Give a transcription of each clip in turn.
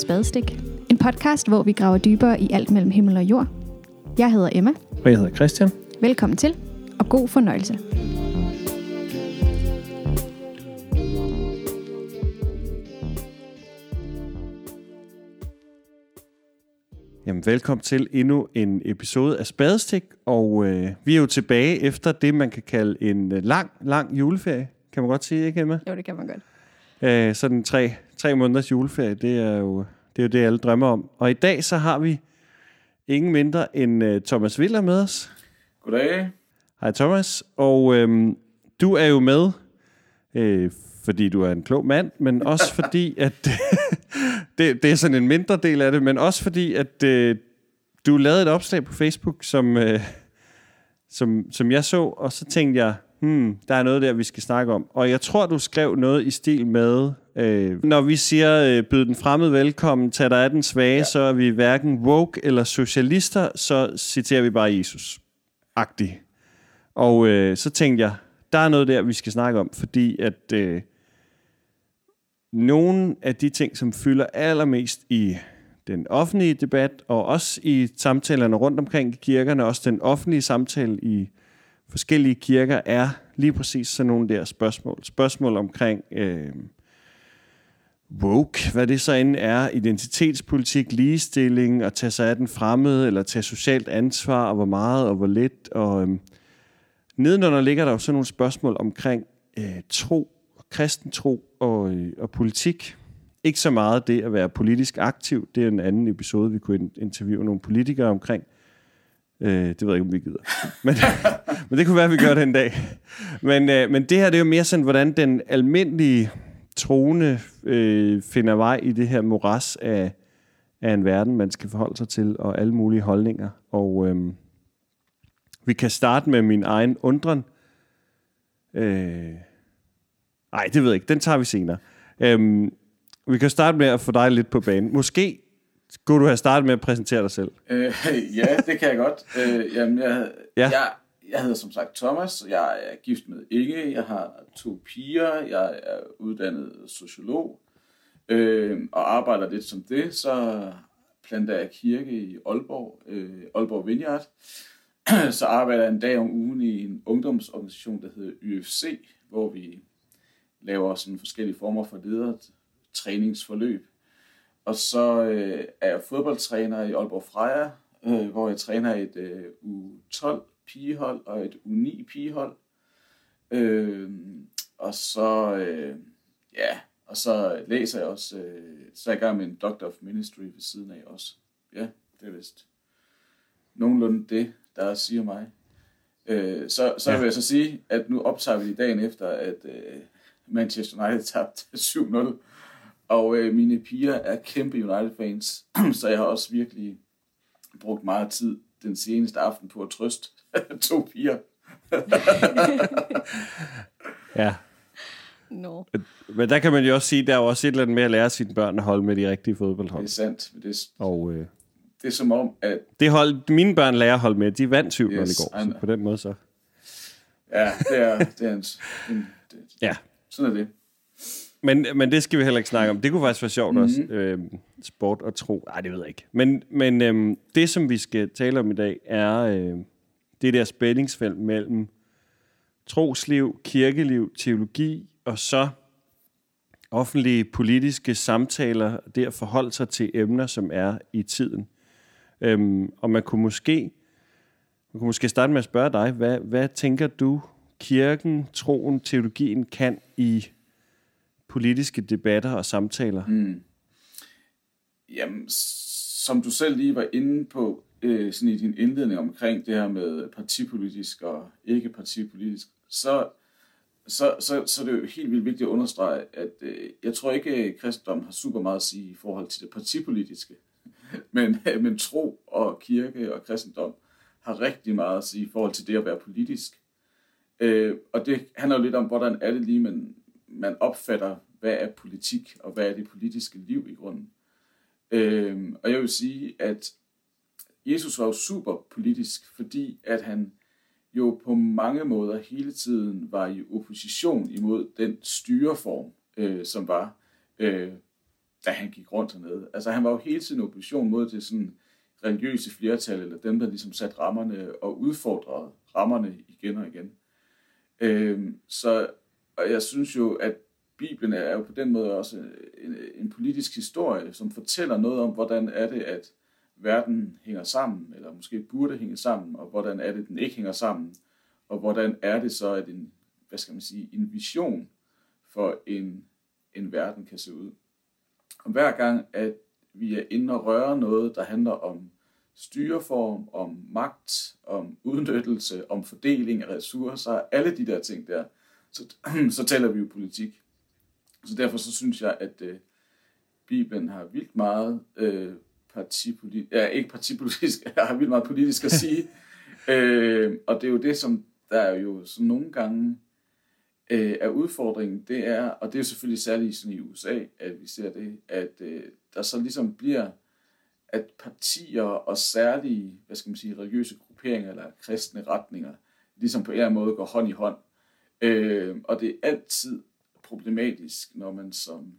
til Spadestik. En podcast, hvor vi graver dybere i alt mellem himmel og jord. Jeg hedder Emma. Og jeg hedder Christian. Velkommen til, og god fornøjelse. Jamen, velkommen til endnu en episode af Spadestik, og øh, vi er jo tilbage efter det, man kan kalde en øh, lang, lang juleferie. Kan man godt sige, ikke Emma? Jo, det kan man godt. Øh, sådan tre, tre måneders juleferie, det er, jo, det er jo det, alle drømmer om. Og i dag så har vi ingen mindre end øh, Thomas Viller med os. Goddag. Hej Thomas, og øh, du er jo med, øh, fordi du er en klog mand, men også fordi, at det, det er sådan en mindre del af det, men også fordi, at øh, du lavede et opslag på Facebook, som, øh, som, som jeg så, og så tænkte jeg, hmm, der er noget der, vi skal snakke om. Og jeg tror, du skrev noget i stil med, øh, når vi siger, øh, byd den fremmede velkommen, tag dig af den svage, ja. så er vi hverken woke eller socialister, så citerer vi bare Jesus. Agtig. Og øh, så tænkte jeg, der er noget der, vi skal snakke om, fordi at øh, nogle af de ting, som fylder allermest i den offentlige debat, og også i samtalerne rundt omkring i kirkerne, også den offentlige samtale i forskellige kirker, er lige præcis sådan nogle der spørgsmål. Spørgsmål omkring øh, woke, hvad det så end er, identitetspolitik, ligestilling, at tage sig af den fremmede, eller tage socialt ansvar, og hvor meget og hvor lidt. Og øhm, nedenunder ligger der jo sådan nogle spørgsmål omkring øh, tro, kristen tro og, øh, og politik. Ikke så meget det at være politisk aktiv. Det er en anden episode, vi kunne interviewe nogle politikere omkring. Øh, det ved jeg ikke, om vi gider. Men, men det kunne være, at vi gør det en dag. Men, øh, men det her, det er jo mere sådan, hvordan den almindelige troende øh, finder vej i det her moras af, af en verden, man skal forholde sig til, og alle mulige holdninger. Og øh, vi kan starte med min egen undren. Øh, Nej, det ved jeg ikke. Den tager vi senere. Øhm, vi kan starte med at få dig lidt på banen. Måske skulle du have startet med at præsentere dig selv. Øh, ja, det kan jeg godt. Øh, jamen, jeg, ja. jeg, jeg hedder som sagt Thomas. Jeg er gift med Inge. Jeg har to piger. Jeg er uddannet sociolog. Øh, og arbejder lidt som det. Så planter jeg kirke i Aalborg, øh, Aalborg Vineyard. Så arbejder jeg en dag om ugen i en ungdomsorganisation, der hedder YFC, hvor vi laver sådan forskellige former for ledere træningsforløb. Og så øh, er jeg fodboldtræner i Aalborg Freja, øh, hvor jeg træner et øh, U12 pigehold og et U9 pigehold. Øh, og så, øh, ja, og så læser jeg også, øh, så er jeg i gang med en Doctor of Ministry ved siden af også. Ja, det er vist nogenlunde det, der siger mig. Øh, så så ja. vil jeg så sige, at nu optager vi dagen efter, at øh, Manchester United tabte 7-0. Og øh, mine piger er kæmpe United-fans, så jeg har også virkelig brugt meget tid den seneste aften på at trøste to piger. ja. No. Men der kan man jo også sige, der er også et eller andet med at lære sine børn at holde med de rigtige fodboldhold. Det er sandt. Det er, og, øh, det er som om, at... Det hold, mine børn lærer at holde med. De vandt 7 yes, i går, så på den måde så. Ja, det er, det er en, en det, ja. Sådan er det. Men, men det skal vi heller ikke snakke om. Det kunne faktisk være sjovt mm-hmm. også. Øhm, sport og tro. Nej, det ved jeg ikke. Men, men øhm, det, som vi skal tale om i dag, er øh, det der spændingsfelt mellem trosliv, kirkeliv, teologi, og så offentlige politiske samtaler, det at forholde sig til emner, som er i tiden. Øhm, og man kunne måske man kunne måske starte med at spørge dig, hvad, hvad tænker du kirken, troen, teologien kan i politiske debatter og samtaler? Mm. Jamen, som du selv lige var inde på øh, sådan i din indledning omkring det her med partipolitisk og ikke partipolitisk, så, så, så, så det er det jo helt vildt vigtigt at understrege, at øh, jeg tror ikke, at kristendom har super meget at sige i forhold til det partipolitiske. men, øh, men tro og kirke og kristendom har rigtig meget at sige i forhold til det at være politisk. Øh, og det handler jo lidt om, hvordan er det lige, man, man opfatter, hvad er politik, og hvad er det politiske liv i grunden. Øh, og jeg vil sige, at Jesus var jo super politisk, fordi at han jo på mange måder hele tiden var i opposition imod den styreform, øh, som var. Øh, da han gik rundt hernede. Altså han var jo hele tiden opposition mod det sådan religiøse flertal, eller dem, der ligesom satte rammerne og udfordrede rammerne igen og igen. Øh, så og jeg synes jo, at Bibelen er jo på den måde også en, en politisk historie, som fortæller noget om, hvordan er det, at verden hænger sammen, eller måske burde hænge sammen, og hvordan er det, den ikke hænger sammen, og hvordan er det så, at en, hvad skal man sige, en vision for en, en verden kan se ud. Og hver gang, at vi er inde og røre noget, der handler om styreform, om magt, om udnyttelse, om fordeling af ressourcer, alle de der ting der, så, så taler vi jo politik. Så derfor så synes jeg, at øh, Bibelen har vildt meget øh, partipolitisk, ja, ikke partipolitisk, har vildt meget politisk at sige. øh, og det er jo det, som der er jo så nogle gange øh, er udfordringen, det er, og det er jo selvfølgelig særligt sådan i USA, at vi ser det, at øh, der så ligesom bliver, at partier og særlige, hvad skal man sige, religiøse grupperinger eller kristne retninger, ligesom på en eller anden måde går hånd i hånd. Øh, og det er altid problematisk, når man som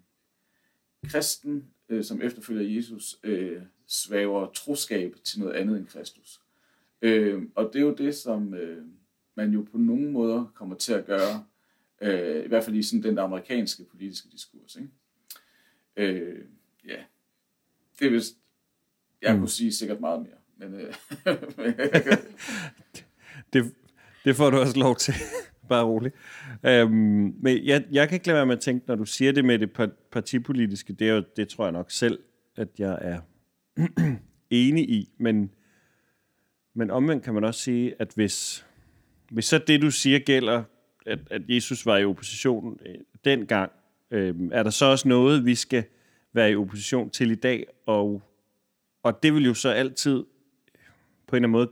kristen, øh, som efterfølger Jesus, øh, svæver troskab til noget andet end Kristus. Øh, og det er jo det, som øh, man jo på nogle måder kommer til at gøre, øh, i hvert fald i sådan den amerikanske politiske diskurs. Ikke? Øh, ja, det er vist, jeg mm. kunne sige sikkert meget mere, men, øh, det, det får du også lov til bare rolig. Øhm, men jeg, jeg kan ikke lade være med at tænke, når du siger det med det partipolitiske, det, er jo, det tror jeg nok selv, at jeg er enig i, men, men omvendt kan man også sige, at hvis, hvis så det, du siger, gælder, at, at Jesus var i opposition øh, dengang, øh, er der så også noget, vi skal være i opposition til i dag, og, og det vil jo så altid på en eller anden måde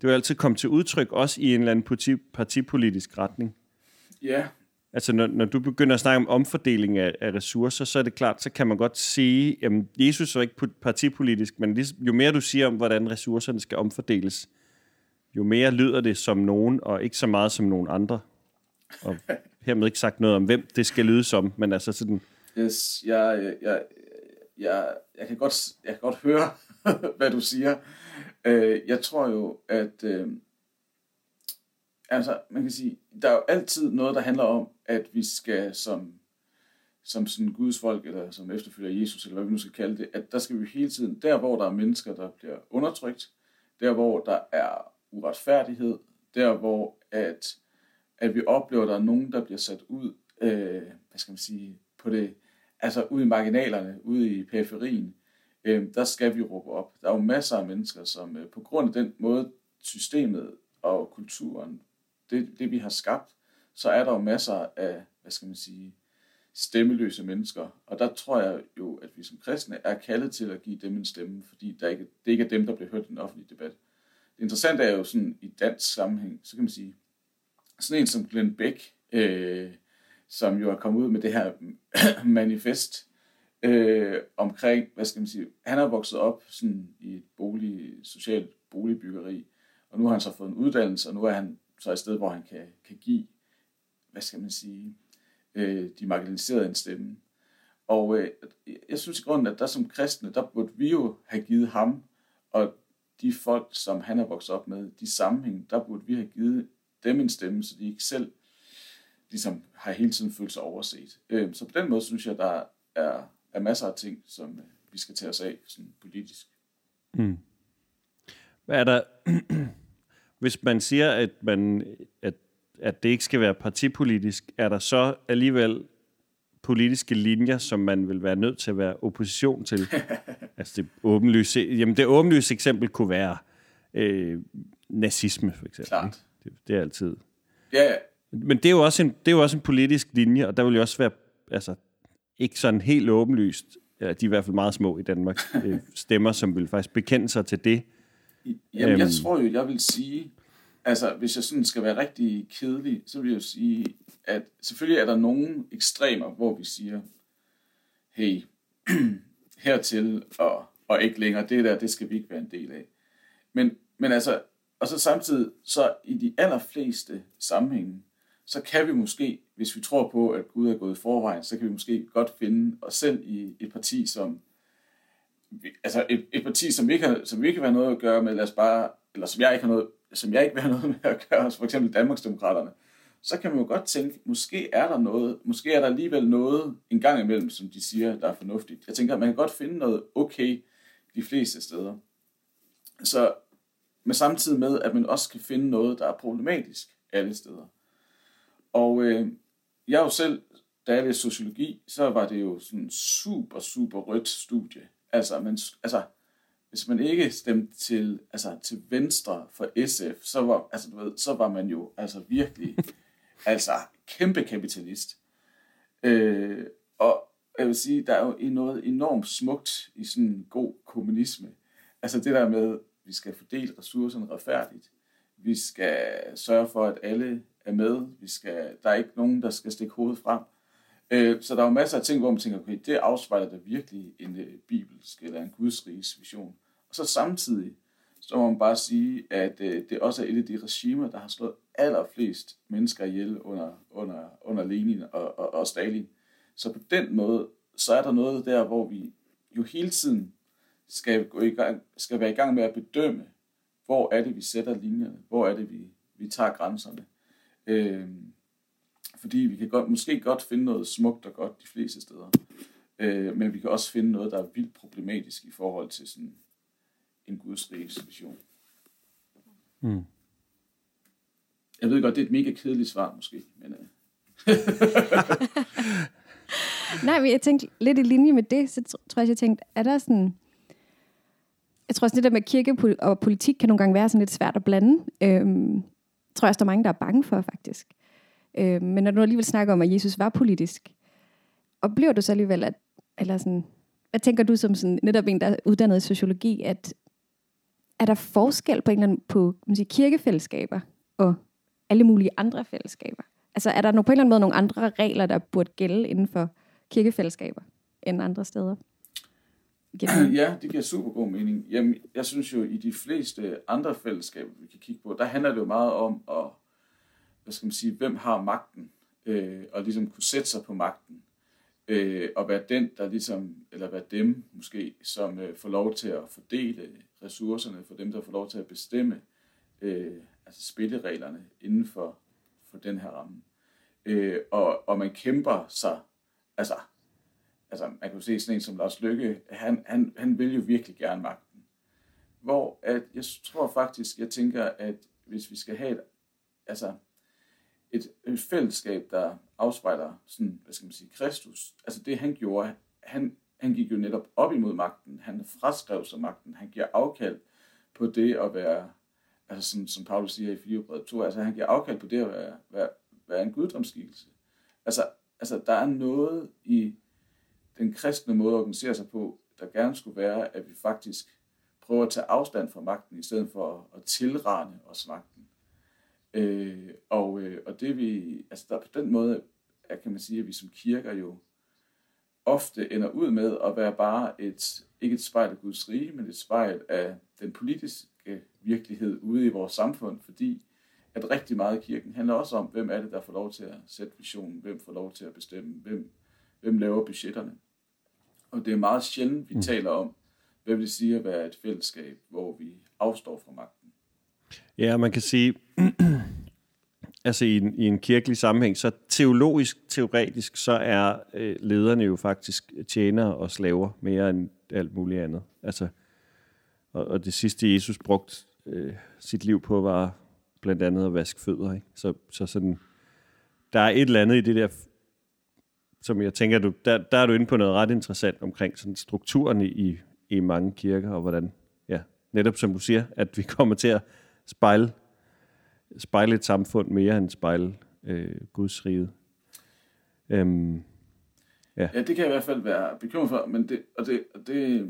det vil altid komme til udtryk, også i en eller anden parti, partipolitisk retning. Ja. Altså, når, når du begynder at snakke om omfordeling af, af ressourcer, så er det klart, så kan man godt sige, at Jesus er ikke partipolitisk, men jo mere du siger om, hvordan ressourcerne skal omfordeles, jo mere lyder det som nogen, og ikke så meget som nogen andre. Og hermed ikke sagt noget om, hvem det skal lyde som, men altså sådan... Yes, jeg, jeg, jeg, jeg, jeg, kan, godt, jeg kan godt høre, hvad du siger. Øh, jeg tror jo, at øh, altså, man kan sige, der er jo altid noget, der handler om, at vi skal som, som sådan Guds folk, eller som efterfølger Jesus, eller hvad vi nu skal kalde det, at der skal vi hele tiden, der hvor der er mennesker, der bliver undertrykt, der hvor der er uretfærdighed, der hvor at, at vi oplever, at der er nogen, der bliver sat ud, øh, hvad skal man sige, på det, altså ude i marginalerne, ude i periferien, øh, der skal vi råbe op. Der er jo masser af mennesker, som øh, på grund af den måde, systemet og kulturen, det, det vi har skabt, så er der jo masser af, hvad skal man sige, stemmeløse mennesker. Og der tror jeg jo, at vi som kristne er kaldet til at give dem en stemme, fordi der ikke, det ikke er dem, der bliver hørt i den offentlige debat. Det interessante er jo sådan i dansk sammenhæng, så kan man sige, sådan en som Glenn Beck, øh, som jo er kommet ud med det her manifest, øh, omkring, hvad skal man sige, han er vokset op sådan i et bolig, socialt boligbyggeri, og nu har han så fået en uddannelse, og nu er han så et sted, hvor han kan, kan give, hvad skal man sige, øh, de marginaliserede en stemme. Og øh, jeg synes i grunden, at der som kristne, der burde vi jo have givet ham, og de folk, som han er vokset op med, de sammenhæng, der burde vi have givet dem en stemme, så de ikke selv ligesom har hele tiden følt sig overset. Øh, så på den måde synes jeg, der er er masser af ting, som øh, vi skal tage os af sådan politisk. Mm. Hvad er der, hvis man siger, at, man, at, at det ikke skal være partipolitisk, er der så alligevel politiske linjer, som man vil være nødt til at være opposition til? altså det åbenlyse, jamen det åbenlyse eksempel kunne være øh, nazisme, for eksempel. Klart. Det, det er altid. Ja, ja. Men det er, jo også en, det er jo også en politisk linje, og der vil jo også være, altså, ikke sådan helt åbenlyst, eller de er i hvert fald meget små i Danmark, øh, stemmer, som vil faktisk bekende sig til det. Jamen, jeg øhm. tror jo, jeg vil sige, altså hvis jeg sådan skal være rigtig kedelig, så vil jeg sige, at selvfølgelig er der nogle ekstremer, hvor vi siger, hey, hertil og, og ikke længere, det der, det skal vi ikke være en del af. Men, men altså, og så samtidig, så i de allerfleste sammenhænge, så kan vi måske, hvis vi tror på, at Gud er gået i forvejen, så kan vi måske godt finde os selv i et parti, som altså et, et parti, som ikke, har, som ikke vil have noget at gøre med, lad os bare, eller som jeg ikke har noget, som jeg ikke vil have noget med at gøre, for eksempel Danmarksdemokraterne, så kan man jo godt tænke, måske er der noget, måske er der alligevel noget en gang imellem, som de siger, der er fornuftigt. Jeg tænker, at man kan godt finde noget okay de fleste steder. Så men samtidig med, at man også kan finde noget, der er problematisk alle steder. Og øh, jeg jo selv, da jeg læste sociologi, så var det jo sådan super, super rødt studie. Altså, man, altså hvis man ikke stemte til, altså, til venstre for SF, så var, altså, du ved, så var man jo altså virkelig altså, kæmpe kapitalist. Øh, og jeg vil sige, der er jo noget enormt smukt i sådan en god kommunisme. Altså det der med, at vi skal fordele ressourcerne retfærdigt. Vi skal sørge for, at alle er med. Vi skal, der er ikke nogen, der skal stikke hovedet frem. Øh, så der er jo masser af ting, hvor man tænker, okay, det afspejler da virkelig en øh, bibelsk eller en gudsrigs vision. Og så samtidig, så må man bare sige, at øh, det også er et af de regimer, der har slået allerflest mennesker ihjel under, under, under Lenin og, og, og Stalin. Så på den måde, så er der noget der, hvor vi jo hele tiden skal, gå i gang, skal være i gang med at bedømme, hvor er det, vi sætter linjerne, hvor er det, vi, vi tager grænserne. Øh, fordi vi kan godt, måske godt finde noget smukt og godt de fleste steder. Øh, men vi kan også finde noget, der er vildt problematisk i forhold til sådan en gudsrigs vision. Mm. Jeg ved godt, det er et mega kedeligt svar måske, men... Øh. Nej, men jeg tænkte lidt i linje med det, så tror jeg, jeg tænkte, er der sådan... Jeg tror også, det der med kirke og politik kan nogle gange være sådan lidt svært at blande. Øhm, tror jeg også, der er mange, der er bange for, faktisk. Øh, men når du alligevel snakker om, at Jesus var politisk, oplever du så alligevel, at, eller sådan, hvad tænker du som sådan, netop en, der er uddannet i sociologi, at er der forskel på, en eller anden, på man siger, kirkefællesskaber og alle mulige andre fællesskaber? Altså er der på en eller anden måde nogle andre regler, der burde gælde inden for kirkefællesskaber end andre steder? Ja, det giver super god mening. Jamen, jeg synes jo, i de fleste andre fællesskaber, vi kan kigge på, der handler det jo meget om at, hvad skal man sige, hvem har magten, øh, og ligesom kunne sætte sig på magten, øh, og være den, der ligesom, eller være dem måske, som øh, får lov til at fordele ressourcerne, for dem, der får lov til at bestemme øh, altså spillereglerne inden for, for den her ramme. Øh, og, og man kæmper sig, altså altså man kan se sådan en som Lars Lykke, han, han, han vil jo virkelig gerne magten. Hvor at, jeg tror faktisk, jeg tænker, at hvis vi skal have et, altså et, et fællesskab, der afspejler sådan, hvad skal man sige, Kristus, altså det han gjorde, han, han gik jo netop op imod magten, han fraskrev sig magten, han giver afkald på det at være, altså sådan, som Paulus siger i 4 2, altså han giver afkald på det at være, være, være en guddomsskikkelse. Altså, altså der er noget i den kristne måde at organisere sig på, der gerne skulle være, at vi faktisk prøver at tage afstand fra magten, i stedet for at tilrane os magten. Øh, og, øh, og det vi, altså der, på den måde, er, kan man sige, at vi som kirker jo ofte ender ud med at være bare et, ikke et spejl af Guds rige, men et spejl af den politiske virkelighed ude i vores samfund, fordi at rigtig meget i kirken handler også om, hvem er det, der får lov til at sætte visionen, hvem får lov til at bestemme, hvem, hvem laver budgetterne. Og det er meget sjældent, vi mm. taler om, hvad vil det sige at være et fællesskab, hvor vi afstår fra magten. Ja, man kan sige, altså i en, i en kirkelig sammenhæng, så teologisk, teoretisk, så er øh, lederne jo faktisk tjenere og slaver mere end alt muligt andet. Altså, og, og det sidste, Jesus brugte øh, sit liv på, var blandt andet at vaske fødder. Ikke? Så, så sådan, der er et eller andet i det der som jeg tænker, du, der, der er du inde på noget ret interessant omkring sådan strukturen i, i mange kirker, og hvordan, ja, netop som du siger, at vi kommer til at spejle, spejle et samfund mere end spejle øh, Guds rige. Øhm, ja. ja, det kan jeg i hvert fald være bekymret for, men det, og, det, og, det,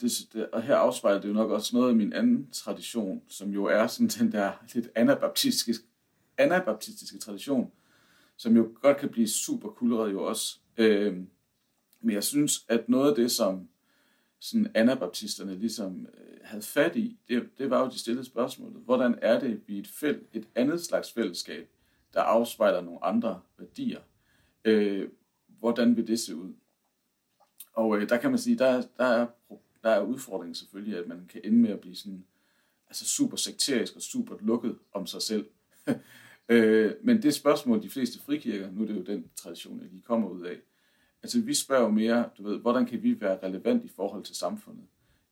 det, det, og her afspejler det jo nok også noget af min anden tradition, som jo er sådan den der lidt anabaptistiske, anabaptistiske tradition, som jo godt kan blive super kulret jo også. Øh, men jeg synes, at noget af det, som sådan anabaptisterne ligesom øh, havde fat i, det, det var jo de stillede spørgsmålet. Hvordan er det, vi et, fæl, et andet slags fællesskab der afspejler nogle andre værdier. Øh, hvordan vil det se ud? Og øh, der kan man sige, der, der, er, der er udfordringen selvfølgelig, at man kan ende med at blive sådan, altså super sekterisk og super lukket om sig selv. øh, men det spørgsmål, de fleste frikirker, nu er det jo den tradition, jeg lige kommer ud af, altså vi spørger jo mere, du ved, hvordan kan vi være relevant i forhold til samfundet?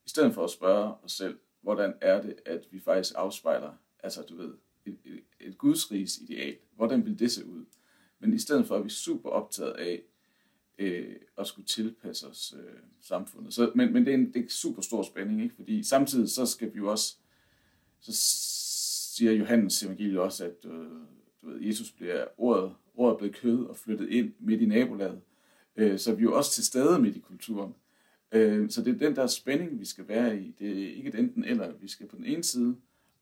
I stedet for at spørge os selv, hvordan er det, at vi faktisk afspejler, altså du ved, et, et, et gudsrigs ideal. Hvordan vil det se ud? Men i stedet for, at vi er super optaget af øh, at skulle tilpasse os øh, samfundet. Så, men men det, er en, det er en super stor spænding, ikke? fordi samtidig så skal vi jo også, så siger Johannes evangeliet også, at øh, du ved, Jesus bliver ordet, ordet blevet kød og flyttet ind midt i nabolaget. Øh, så vi er jo også til stede midt i kulturen. Øh, så det er den der spænding, vi skal være i. Det er ikke et enten eller. Vi skal på den ene side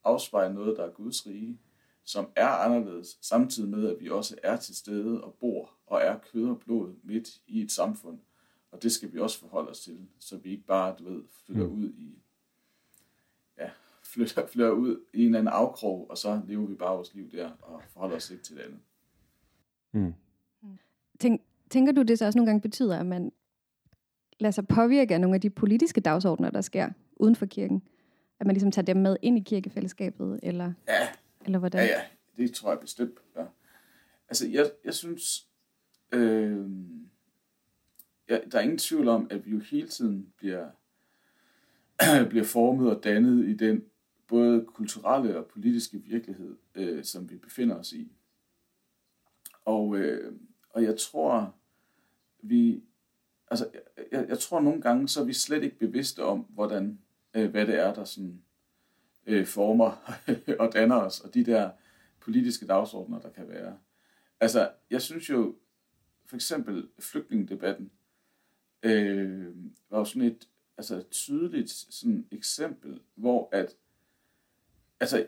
afspejle noget, der er Guds rige, som er anderledes, samtidig med, at vi også er til stede og bor og er kød og blod midt i et samfund. Og det skal vi også forholde os til, så vi ikke bare, du ved, flytter mm. ud i, flytter, flytter ud i en eller anden afkrog, og så lever vi bare vores liv der og forholder os ikke til det andet. Mm. Tænk, tænker du, det så også nogle gange betyder, at man lader sig påvirke af nogle af de politiske dagsordner, der sker uden for kirken? At man ligesom tager dem med ind i kirkefællesskabet, eller, ja. eller hvordan? Ja, ja, det tror jeg bestemt. Ja. Altså, jeg, jeg synes, øh, ja, der er ingen tvivl om, at vi jo hele tiden bliver, bliver formet og dannet i den både kulturelle og politiske virkelighed, øh, som vi befinder os i. Og, øh, og jeg tror, vi, altså, jeg, jeg tror nogle gange, så er vi slet ikke bevidste om, hvordan øh, hvad det er, der sådan, øh, former og danner os, og de der politiske dagsordner, der kan være. Altså, jeg synes jo, for eksempel flygtningedebatten, øh, var jo sådan et altså et tydeligt sådan eksempel, hvor at, altså,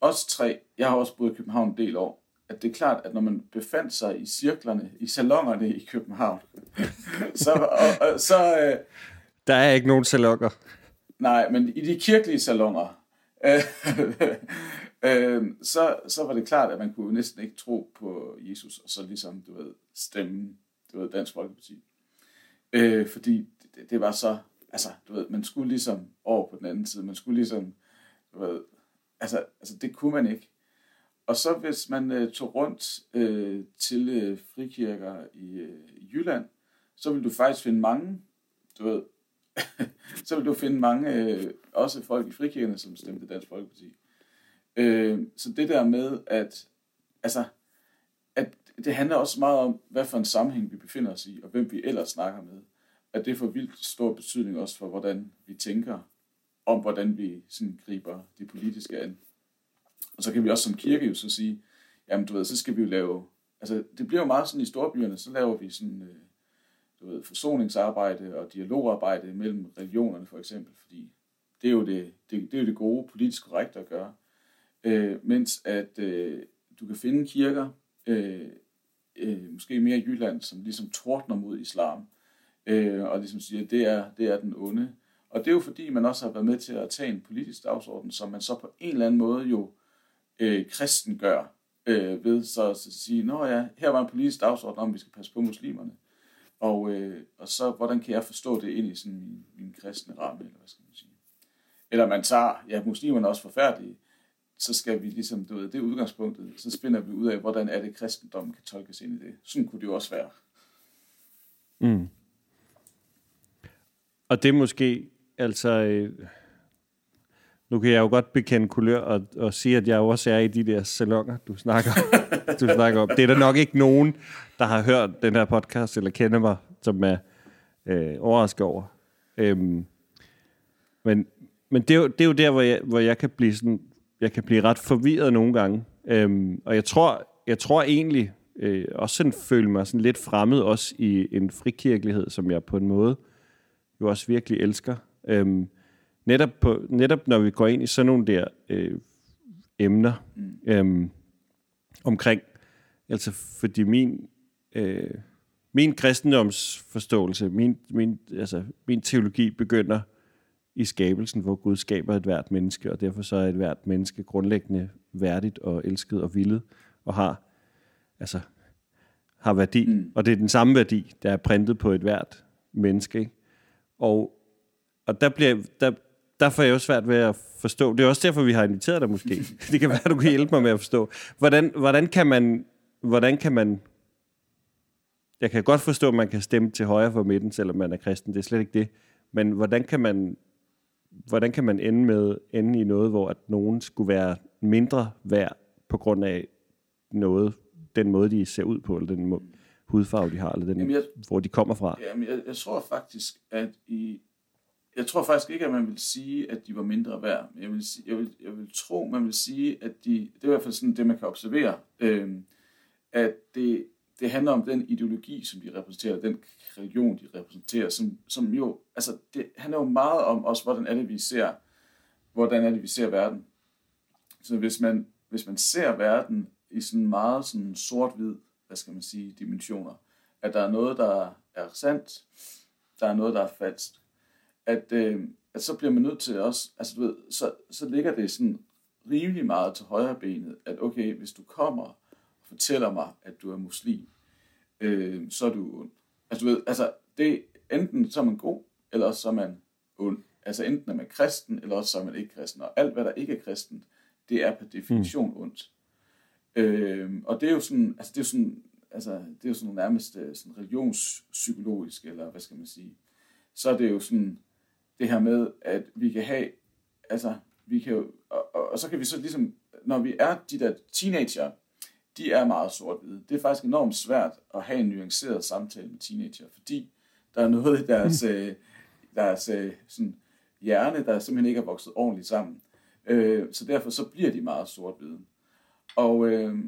os tre, jeg har også boet i København en del år, at det er klart, at når man befandt sig i cirklerne, i salongerne i København, så, og, og, så øh, der er ikke nogen salonger. Nej, men i de kirkelige salonger, øh, øh, så, så var det klart, at man kunne næsten ikke tro på Jesus, og så ligesom, du ved, stemme, du ved, Dansk Folkeparti. Øh, fordi det, det var så, altså, du ved, man skulle ligesom over på den anden side, man skulle ligesom, du ved, altså, altså det kunne man ikke. Og så hvis man øh, tog rundt øh, til øh, frikirker i, øh, Jylland, så vil du faktisk finde mange, du ved, så vil du finde mange, øh, også folk i frikirkerne, som stemte Dansk Folkeparti. Øh, så det der med, at, altså, at det handler også meget om, hvad for en sammenhæng vi befinder os i, og hvem vi ellers snakker med. At det får vildt stor betydning også for, hvordan vi tænker om, hvordan vi sådan griber det politiske an. Og så kan vi også som kirke jo så sige, jamen du ved, så skal vi jo lave, altså det bliver jo meget sådan i storbyerne, så laver vi sådan, øh, du ved, forsoningsarbejde og dialogarbejde mellem religionerne for eksempel, fordi det er jo det, det, det, er jo det gode politisk korrekte at gøre. Øh, mens at øh, du kan finde kirker, øh, øh, måske mere i Jylland, som ligesom tordner mod islam, øh, og ligesom siger, at det er, det er den onde. Og det er jo fordi, man også har været med til at tage en politisk dagsorden, som man så på en eller anden måde jo øh, kristen gør, øh, ved så at sige, nå ja, her var en politisk dagsorden om, at vi skal passe på muslimerne. Og, øh, og så, hvordan kan jeg forstå det ind i sådan min, min kristne ramme, eller hvad skal man sige. Eller man tager, ja, muslimerne er også forfærdelige, så skal vi ligesom, du ved, det er udgangspunktet, så spinder vi ud af, hvordan er det, kristendommen kan tolkes ind i det. Sådan kunne det jo også være. Mm. Og det er måske, altså, øh, nu kan jeg jo godt bekende kulør og, og sige, at jeg også er i de der salonger, du snakker, du snakker om. Det er der nok ikke nogen, der har hørt den her podcast, eller kender mig, som er øh, overrasket over. Øhm, men men det, er jo, det er jo der, hvor jeg, hvor jeg kan blive sådan, jeg kan blive ret forvirret nogle gange. Øhm, og jeg tror, jeg tror egentlig, øh, også sådan føler mig sådan lidt fremmed, også i en frikirkelighed, som jeg på en måde jo også virkelig elsker. Øhm, netop, på, netop når vi går ind i sådan nogle der øh, emner mm. øhm, omkring, altså fordi min, øh, min kristendomsforståelse, min, min, altså, min teologi begynder i skabelsen, hvor Gud skaber et hvert menneske, og derfor så er et hvert menneske grundlæggende værdigt og elsket og villet, og har, altså, har værdi. Mm. Og det er den samme værdi, der er printet på et hvert menneske. Ikke? Og, og der, bliver, der, der får jeg jo svært ved at forstå. Det er også derfor, vi har inviteret dig måske. det kan være, du kan hjælpe mig med at forstå. Hvordan, hvordan kan man... Hvordan kan man jeg kan godt forstå, at man kan stemme til højre for midten, selvom man er kristen. Det er slet ikke det. Men hvordan kan man, hvordan kan man ende med ende i noget, hvor at nogen skulle være mindre værd på grund af noget, den måde, de ser ud på, eller den måde, hudfarve, de har, eller den, jamen jeg, hvor de kommer fra? Jamen jeg, jeg tror faktisk, at i... Jeg tror faktisk ikke, at man vil sige, at de var mindre værd. Jeg vil, sige, jeg vil, jeg vil tro, man vil sige, at de... Det er i hvert fald sådan det, man kan observere. Øh, at det, det handler om den ideologi, som de repræsenterer, den religion, de repræsenterer, som, som jo, altså det handler jo meget om også, hvordan er det, vi ser, hvordan er det, vi ser verden. Så hvis man, hvis man ser verden i sådan meget sådan sort-hvid, hvad skal man sige, dimensioner, at der er noget, der er sandt, der er noget, der er falsk, at, øh, at så bliver man nødt til også, altså du ved, så, så ligger det sådan rimelig meget til højre benet, at okay, hvis du kommer fortæller mig, at du er muslim, øh, så er du ond. Altså, du ved, altså, det enten så er man god, eller så er man ond. Altså enten er man kristen, eller også så er man ikke kristen. Og alt, hvad der ikke er kristen, det er per definition mm. ondt. Øh, og det er jo sådan, altså det er jo sådan, altså det er jo sådan nærmest sådan religionspsykologisk, eller hvad skal man sige. Så er det jo sådan det her med, at vi kan have, altså vi kan jo, og, og, og så kan vi så ligesom, når vi er de der teenager, de er meget sort-hvide. Det er faktisk enormt svært at have en nuanceret samtale med teenager, fordi der er noget i deres, mm. øh, deres øh, sådan hjerne, der simpelthen ikke er vokset ordentligt sammen. Øh, så derfor så bliver de meget sort-hvide. Og, øh,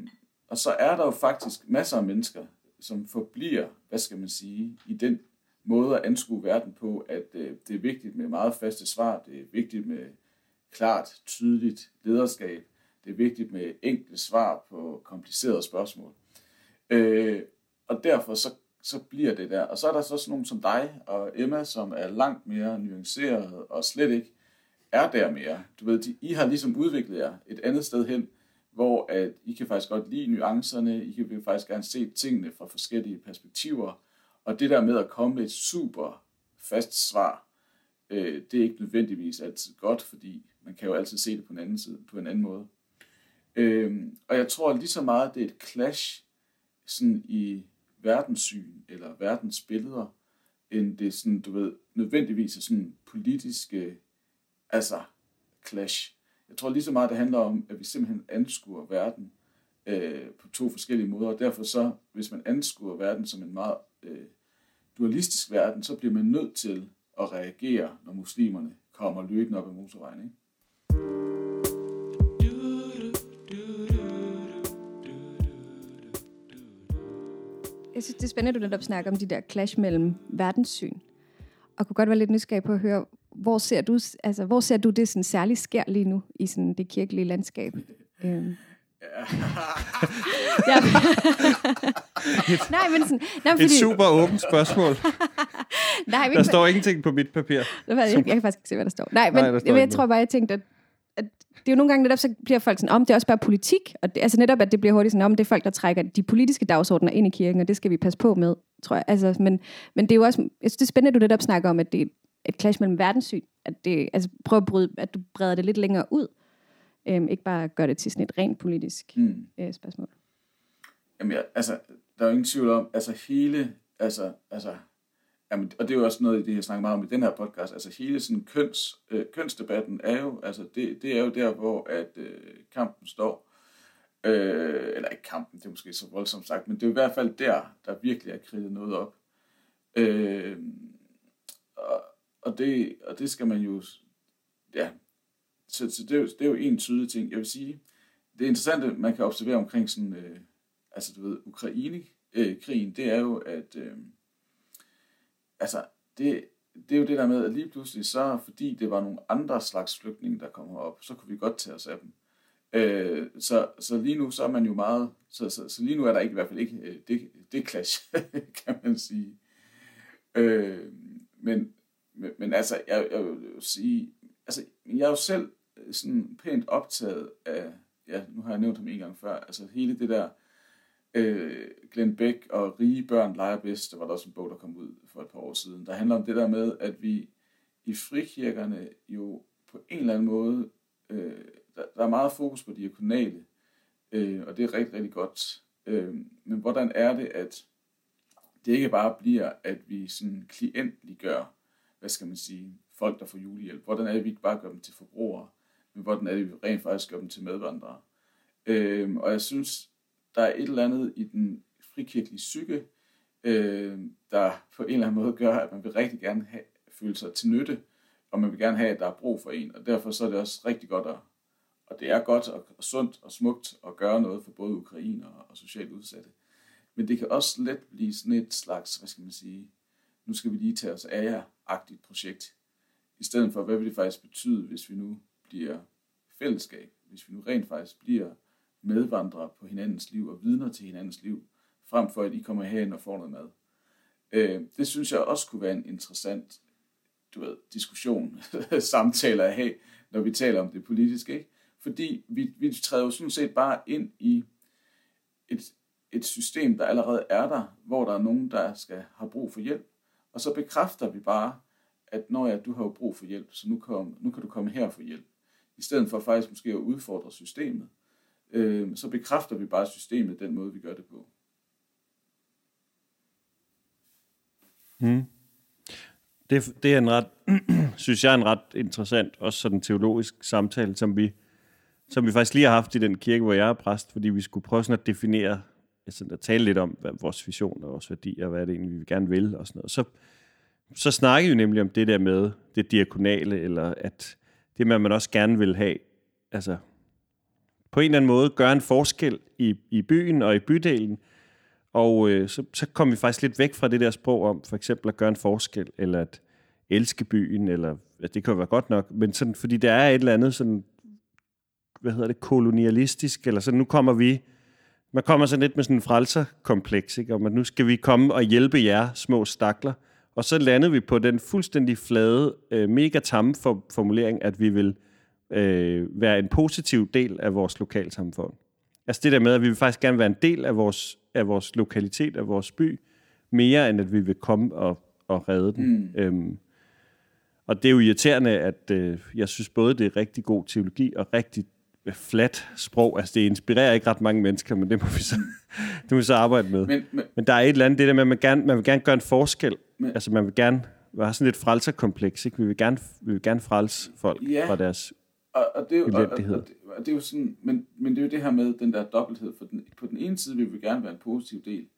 og så er der jo faktisk masser af mennesker, som forbliver, hvad skal man sige, i den måde at anskue verden på, at øh, det er vigtigt med meget faste svar, det er vigtigt med klart, tydeligt lederskab, det er vigtigt med enkle svar på komplicerede spørgsmål. Øh, og derfor så, så bliver det der. Og så er der så sådan nogen som dig og Emma, som er langt mere nuanceret og slet ikke er der mere. Du ved, de, I har ligesom udviklet jer et andet sted hen, hvor at I kan faktisk godt lide nuancerne, I kan faktisk gerne se tingene fra forskellige perspektiver, og det der med at komme med et super fast svar, øh, det er ikke nødvendigvis altid godt, fordi man kan jo altid se det på en anden side, på en anden måde. Øh, og jeg tror lige så meget, det er et clash sådan i verdenssyn eller verdensbilleder, end det sådan, du ved, nødvendigvis er sådan politiske, altså clash. Jeg tror lige så meget, det handler om, at vi simpelthen anskuer verden øh, på to forskellige måder, og derfor så, hvis man anskuer verden som en meget øh, dualistisk verden, så bliver man nødt til at reagere, når muslimerne kommer løbende op ad motorvejen. Ikke? Jeg synes, det er spændende, at du netop snakker om de der clash mellem verdenssyn. Og kunne godt være lidt nysgerrig på at høre, hvor ser du, altså, hvor ser du det sådan særligt sker lige nu i sådan det kirkelige landskab? Øhm. Ja. nej, men sådan, nej, fordi... Et super åbent spørgsmål. nej, men... Der står ingenting på mit papir. Jeg, jeg kan faktisk ikke se, hvad der står. Nej, men nej, jeg, jeg tror bare, jeg tænkte, at det er jo nogle gange netop, så bliver folk sådan, om det er også bare politik, og det, altså netop, at det bliver hurtigt sådan, om det er folk, der trækker de politiske dagsordner ind i kirken, og det skal vi passe på med, tror jeg. Altså, men, men det er jo også, jeg synes, det er spændende, at du netop snakker om, at det er et clash mellem verdenssyn, at det, altså prøv at, bryde, at du breder det lidt længere ud, øhm, ikke bare gør det til sådan et rent politisk mm. øh, spørgsmål. Jamen, ja, altså, der er jo ingen tvivl om, altså hele, altså, altså Jamen, og det er jo også noget det, jeg snakker meget om i den her podcast. Altså hele sådan køns, øh, kønsdebatten er jo, altså det, det er jo der, hvor at øh, kampen står. Øh, eller ikke kampen, det er måske så voldsomt sagt, men det er i hvert fald der, der virkelig er kridtet noget op. Øh, og, og, det, og det skal man jo, ja, så, så det, er jo, det er jo en tydelig ting. Jeg vil sige, det er interessant, man kan observere omkring sådan, øh, altså du ved, Ukraine-krigen, øh, det er jo, at øh, altså, det, det er jo det der med, at lige pludselig så, fordi det var nogle andre slags flygtninge, der kom op, så kunne vi godt tage os af dem. Øh, så, så lige nu så er man jo meget, så, så, så lige nu er der ikke i hvert fald ikke øh, det, det clash, kan man sige. Øh, men, men, men altså, jeg, jeg vil sige, altså, jeg er jo selv sådan pænt optaget af ja, nu har jeg nævnt ham en gang før, altså hele det der, øh, Glenn Beck og Rige Børn leger bedst, der var der også en bog, der kom ud for et par år siden, der handler om det der med, at vi i frikirkerne jo på en eller anden måde, øh, der, der er meget fokus på diakonale, øh, og det er rigtig, rigtig godt. Øh, men hvordan er det, at det ikke bare bliver, at vi sådan klientliggør, hvad skal man sige, folk, der får julehjælp. Hvordan er det, at vi ikke bare gør dem til forbrugere, men hvordan er det, vi rent faktisk gør dem til medvandrere. Øh, og jeg synes, der er et eller andet i den frikirkelige psyke, øh, der på en eller anden måde gør, at man vil rigtig gerne have, føle sig til nytte, og man vil gerne have, at der er brug for en. Og derfor så er det også rigtig godt, at, og det er godt og, og sundt og smukt at gøre noget for både ukrainer og, og socialt udsatte. Men det kan også let blive sådan et slags, hvad skal man sige, nu skal vi lige tage os af jer-agtigt projekt. I stedet for, hvad vil det faktisk betyde, hvis vi nu bliver fællesskab, hvis vi nu rent faktisk bliver medvandrere på hinandens liv og vidner til hinandens liv, frem for at I kommer herhen og får noget mad. Øh, det synes jeg også kunne være en interessant du ved, diskussion, samtaler at have, når vi taler om det politiske. Ikke? Fordi vi, vi træder jo sådan set bare ind i et, et system, der allerede er der, hvor der er nogen, der skal have brug for hjælp. Og så bekræfter vi bare, at når ja, du har jo brug for hjælp, så nu, kom, nu kan du komme her for hjælp. I stedet for faktisk måske at udfordre systemet, øh, så bekræfter vi bare systemet den måde, vi gør det på. Mm. Det, det er en ret, synes jeg er en ret interessant, også sådan teologisk samtale, som vi, som vi faktisk lige har haft i den kirke, hvor jeg er præst, fordi vi skulle prøve sådan at definere, altså at tale lidt om hvad vores vision og vores værdier, og hvad er det egentlig, vi gerne vil og sådan noget. Så, så snakkede vi nemlig om det der med det diakonale, eller at det med, at man også gerne vil have, altså på en eller anden måde gøre en forskel i, i byen og i bydelen, og øh, så, så kom vi faktisk lidt væk fra det der sprog om for eksempel at gøre en forskel, eller at elske byen, eller at det kan jo være godt nok, men sådan, fordi der er et eller andet sådan, hvad hedder det, kolonialistisk, eller sådan, nu kommer vi, man kommer sådan lidt med sådan en frelserkompleks, ikke? om at nu skal vi komme og hjælpe jer, små stakler, og så landede vi på den fuldstændig flade, øh, mega tamme for, formulering, at vi vil øh, være en positiv del af vores lokalsamfund. Altså det der med, at vi vil faktisk gerne være en del af vores, af vores lokalitet, af vores by, mere end at vi vil komme og, og redde den. Mm. Øhm, og det er jo irriterende, at øh, jeg synes både, det er rigtig god teologi og rigtig øh, flat sprog. Altså det inspirerer ikke ret mange mennesker, men det må vi så, det må vi så arbejde med. Men, men, men der er et eller andet, det der med, at man, gerne, man vil gerne gøre en forskel. Men, altså man vil gerne have sådan lidt frelserkompleks. Ikke? Vi, vil gerne, vi vil gerne frelse folk ja, fra deres og, og det, og, og, og, det, og det er jo sådan, men, men det er jo det her med den der dobbelthed. For den, på den ene side vil vi gerne være en positiv del,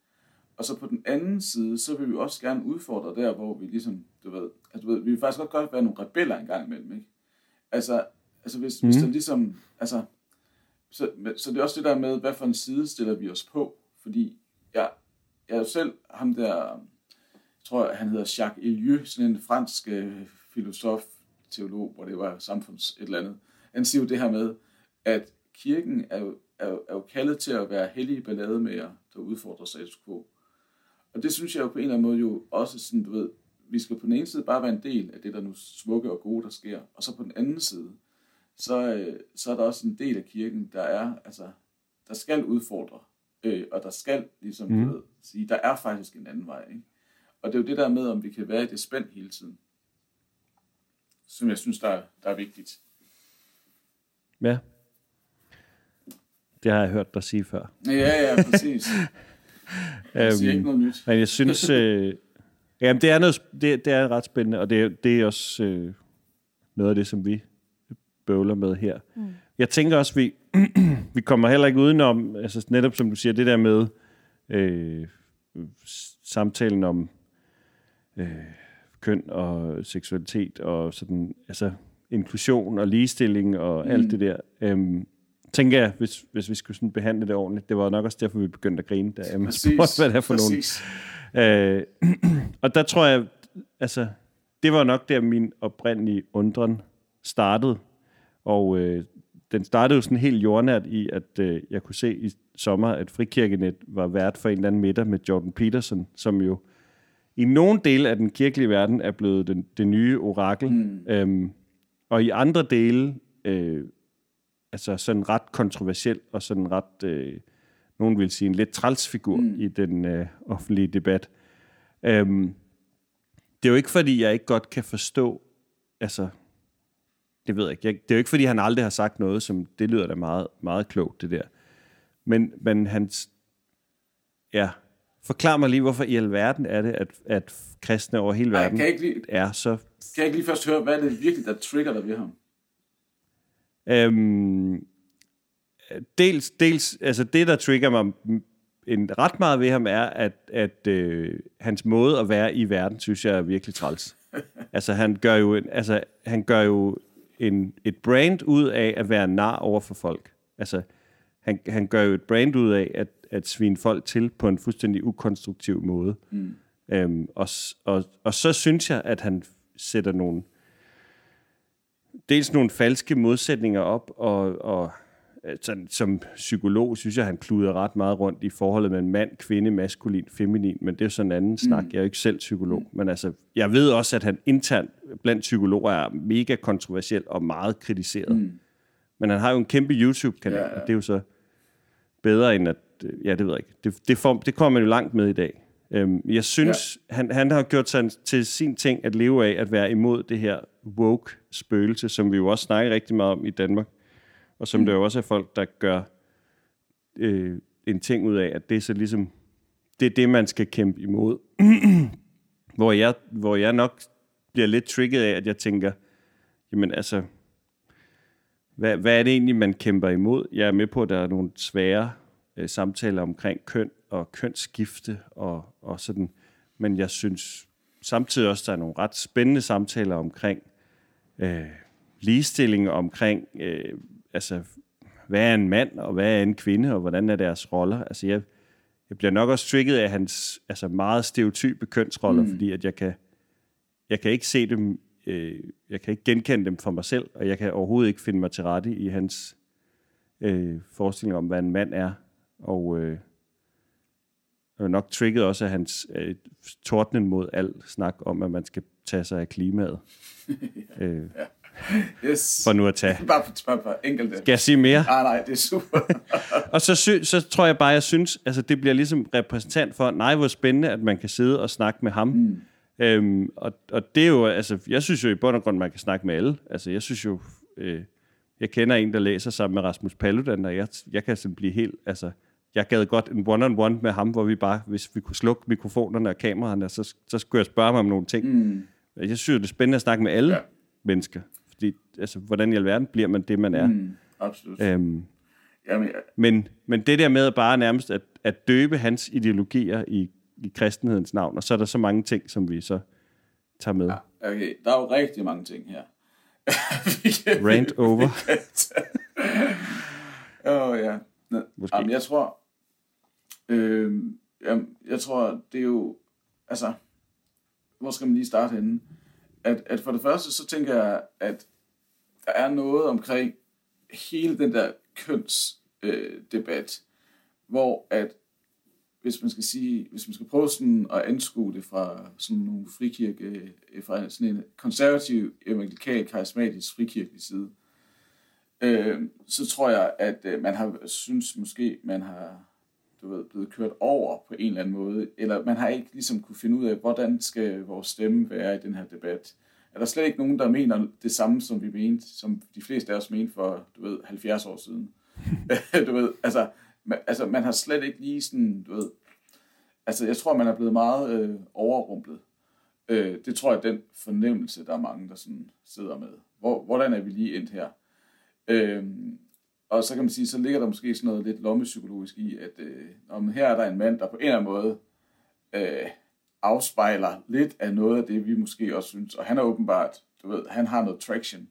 og så på den anden side, så vil vi også gerne udfordre der, hvor vi ligesom, du ved, altså, du ved vi vil faktisk godt godt være nogle rebeller en gang imellem, ikke? Altså, altså hvis, mm. hvis mhm. der ligesom, altså, så, så det er også det der med, hvad for en side stiller vi os på, fordi jeg, jeg er jo selv ham der, jeg tror han hedder Jacques Elieu, sådan en fransk øh, filosof, teolog, hvor det var samfunds et eller andet. Han siger jo det her med, at kirken er jo, er, er jo kaldet til at være hellige ballade med jer, der udfordrer status quo. Og det synes jeg jo på en eller anden måde jo også sådan, du ved, vi skal på den ene side bare være en del af det, der nu smukke og gode, der sker. Og så på den anden side, så, øh, så er der også en del af kirken, der er, altså, der skal udfordre. Øh, og der skal ligesom, mm. du ved, sige, der er faktisk en anden vej. Ikke? Og det er jo det der med, om vi kan være i det spænd hele tiden, som jeg synes, der er, der er vigtigt. Ja. Det har jeg hørt dig sige før. Ja, ja, præcis. Jeg siger ikke noget nyt. Men jeg synes, øh, jamen, det er, noget, det, det er ret spændende, og det, det er også øh, noget af det, som vi bøvler med her. Mm. Jeg tænker også, vi, vi kommer heller ikke udenom, altså netop som du siger, det der med øh, samtalen om øh, køn og seksualitet og sådan, altså inklusion og ligestilling og mm. alt det der. Øhm, tænker jeg, hvis, hvis vi skulle sådan behandle det ordentligt. Det var nok også derfor, vi begyndte at grine, da Emma spurgte, hvad det er for Præcis. nogen. Øh, og der tror jeg, altså, det var nok der, min oprindelige undren startede. Og øh, den startede jo sådan helt jordnært i, at øh, jeg kunne se i sommer, at Frikirkenet var vært for en eller anden middag med Jordan Peterson, som jo i nogle dele af den kirkelige verden er blevet den, det nye orakel. Mm. Øhm, og i andre dele øh, altså sådan ret kontroversiel og sådan ret, øh, nogen vil sige, en lidt trælsfigur mm. i den øh, offentlige debat. Øhm, det er jo ikke, fordi jeg ikke godt kan forstå, altså, det ved jeg ikke, jeg, det er jo ikke, fordi han aldrig har sagt noget, som, det lyder da meget, meget klogt, det der. Men, men hans, ja, forklar mig lige, hvorfor i alverden er det, at, at kristne over hele verden Ej, kan ikke lige, er så... Kan jeg ikke lige først høre, hvad er det virkelig, der trigger dig ved ham? Øhm, dels, dels, altså det, der trigger mig en ret meget ved ham, er, at, at øh, hans måde at være i verden, synes jeg er virkelig træls. altså han gør jo, en, altså, han gør jo en, et brand ud af at være nar over for folk. Altså, han, han gør jo et brand ud af at, at svine folk til på en fuldstændig ukonstruktiv måde. Mm. Øhm, og, og, og så synes jeg, at han sætter nogle dels nogle falske modsætninger op, og, og sådan, som psykolog synes jeg, han kluder ret meget rundt i forholdet mellem mand, kvinde, maskulin, feminin, men det er jo sådan en anden mm. snak. Jeg er jo ikke selv psykolog, mm. men altså, jeg ved også, at han internt blandt psykologer er mega kontroversiel og meget kritiseret. Mm. Men han har jo en kæmpe YouTube-kanal, ja, ja. og det er jo så bedre end at, ja, det ved jeg ikke. Det, det, får, det kommer man jo langt med i dag. Øhm, jeg synes, ja. han, han har gjort sig til sin ting at leve af, at være imod det her woke-spøgelse, som vi jo også snakker rigtig meget om i Danmark og som mm. der jo også er folk, der gør øh, en ting ud af, at det er så ligesom, det er det, man skal kæmpe imod. hvor, jeg, hvor jeg nok bliver lidt trigget af, at jeg tænker, jamen altså, hvad, hvad er det egentlig, man kæmper imod? Jeg er med på, at der er nogle svære øh, samtaler omkring køn og kønsskifte og, og sådan, men jeg synes samtidig også, der er nogle ret spændende samtaler omkring øh, ligestilling, omkring øh, altså, hvad er en mand, og hvad er en kvinde, og hvordan er deres roller? Altså, jeg, jeg bliver nok også trigget af hans altså, meget stereotype kønsroller, mm. fordi at jeg kan, jeg kan ikke se dem, øh, jeg kan ikke genkende dem for mig selv, og jeg kan overhovedet ikke finde mig til rette i hans øh, forestilling om, hvad en mand er. Og øh, nok trigget også af hans øh, tordnen mod al snak om, at man skal tage sig af klimaet. ja. Øh, ja. Yes. For nu at tage. Bare for, bare for enkelte. Skal jeg sige mere? Nej, nej, det er super. og så, sy- så tror jeg bare, jeg synes, altså det bliver ligesom repræsentant for, nej, hvor spændende, at man kan sidde og snakke med ham. Mm. Øhm, og, og det er jo, altså, jeg synes jo i bund og grund, man kan snakke med alle. Altså, jeg synes jo, øh, jeg kender en, der læser sammen med Rasmus Paludan, og jeg, jeg kan sådan blive helt, altså, jeg gad godt en one-on-one med ham, hvor vi bare, hvis vi kunne slukke mikrofonerne og kameraerne, så, så skulle jeg spørge mig om nogle ting. Mm. Jeg synes det er spændende at snakke med alle ja. mennesker fordi altså, hvordan i alverden bliver man det, man er? Mm, absolut. Øhm, Jamen, ja. men, men det der med bare nærmest at, at døbe hans ideologier i, i kristenhedens navn, og så er der så mange ting, som vi så tager med. Ja, okay, der er jo rigtig mange ting her. Rant over. Åh oh, ja. Måske. Jamen, jeg tror, øh, jamen, jeg tror, det er jo, altså, hvor skal man lige starte henne? At, at for det første, så tænker jeg, at der er noget omkring hele den der kønsdebat, øh, hvor at hvis man skal sige, hvis man skal prøve sådan at anskue det fra sådan nogle frikirke, øh, fra sådan en konservativ, evangelikal, karismatisk frikirkelig side, øh, så tror jeg, at øh, man har synes måske, man har du ved, blevet kørt over på en eller anden måde, eller man har ikke ligesom kunne finde ud af, hvordan skal vores stemme være i den her debat er der slet ikke nogen, der mener det samme, som vi mente, som de fleste af os mente for, du ved, 70 år siden. du ved, altså man, altså, man har slet ikke lige sådan, du ved, altså, jeg tror, man er blevet meget øh, overrumplet. Øh, det tror jeg, den fornemmelse, der er mange, der sådan sidder med. Hvor, hvordan er vi lige endt her? Øh, og så kan man sige, så ligger der måske sådan noget lidt lommepsykologisk i, at øh, om her er der en mand, der på en eller anden måde øh, afspejler lidt af noget af det, vi måske også synes. Og han er åbenbart, du ved, han har noget traction.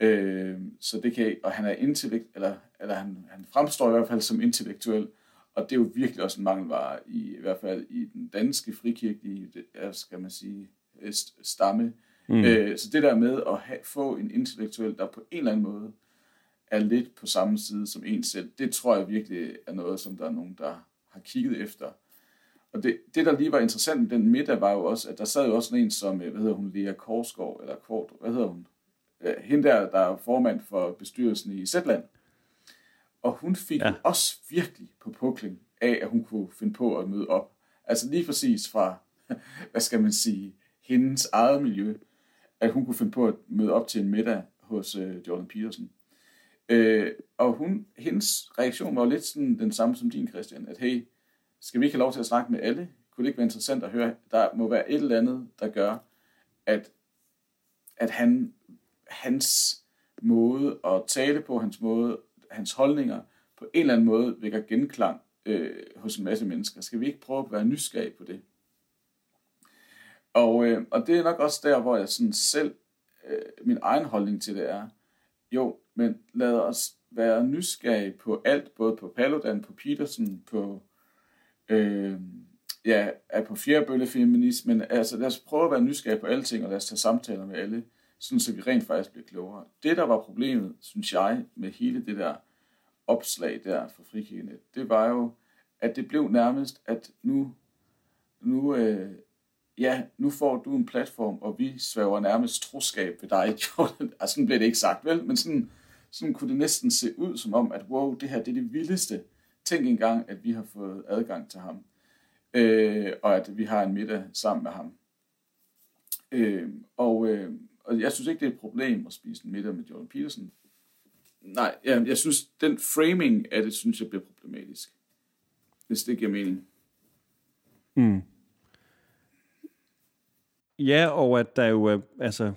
Øh, så det kan, og han er intellekt, eller, eller han, han fremstår i hvert fald som intellektuel, og det er jo virkelig også en mangelvare, i, i hvert fald i den danske frikirkelige, skal man sige, stamme. Mm. Øh, så det der med at have, få en intellektuel, der på en eller anden måde er lidt på samme side som en selv, det tror jeg virkelig er noget, som der er nogen, der har kigget efter. Og det, det, der lige var interessant med den middag, var jo også, at der sad jo også en som, øh, hvad hedder hun, Lea Korsgaard, eller Kvort, hvad hedder hun? Hende der, der er formand for bestyrelsen i Zetland. Og hun fik ja. også virkelig på pukling af, at hun kunne finde på at møde op. Altså lige præcis fra, hvad skal man sige, hendes eget miljø, at hun kunne finde på at møde op til en middag hos øh, Jordan Peterson. Øh, og hun, hendes reaktion var jo lidt sådan den samme som din, Christian, at hey, skal vi ikke have lov til at snakke med alle? Kunne det ikke være interessant at høre? Der må være et eller andet, der gør, at, at han, hans måde at tale på, hans måde, hans holdninger, på en eller anden måde vækker genklang øh, hos en masse mennesker. Skal vi ikke prøve at være nysgerrige på det? Og, øh, og det er nok også der, hvor jeg sådan selv, øh, min egen holdning til det er, jo, men lad os være nysgerrige på alt, både på Paludan, på Petersen, på, øh, ja, er på fjerbøllefeminismen. Altså lad os prøve at være nysgerrige på alting, og lad os tage samtaler med alle, sådan så vi rent faktisk bliver klogere. Det, der var problemet, synes jeg, med hele det der opslag der for frikirkenet, det var jo, at det blev nærmest, at nu, nu øh, ja, nu får du en platform, og vi svæver nærmest troskab ved dig. altså, sådan blev det ikke sagt, vel? Men sådan, sådan kunne det næsten se ud som om, at wow, det her det er det vildeste. Tænk engang, at vi har fået adgang til ham. Øh, og at vi har en middag sammen med ham. Øh, og, øh, og jeg synes ikke, det er et problem at spise en middag med Jordan Peterson. Nej, jeg, jeg synes, den framing af det, synes jeg bliver problematisk. Hvis det giver mening. Mm. Ja, og at der jo, altså,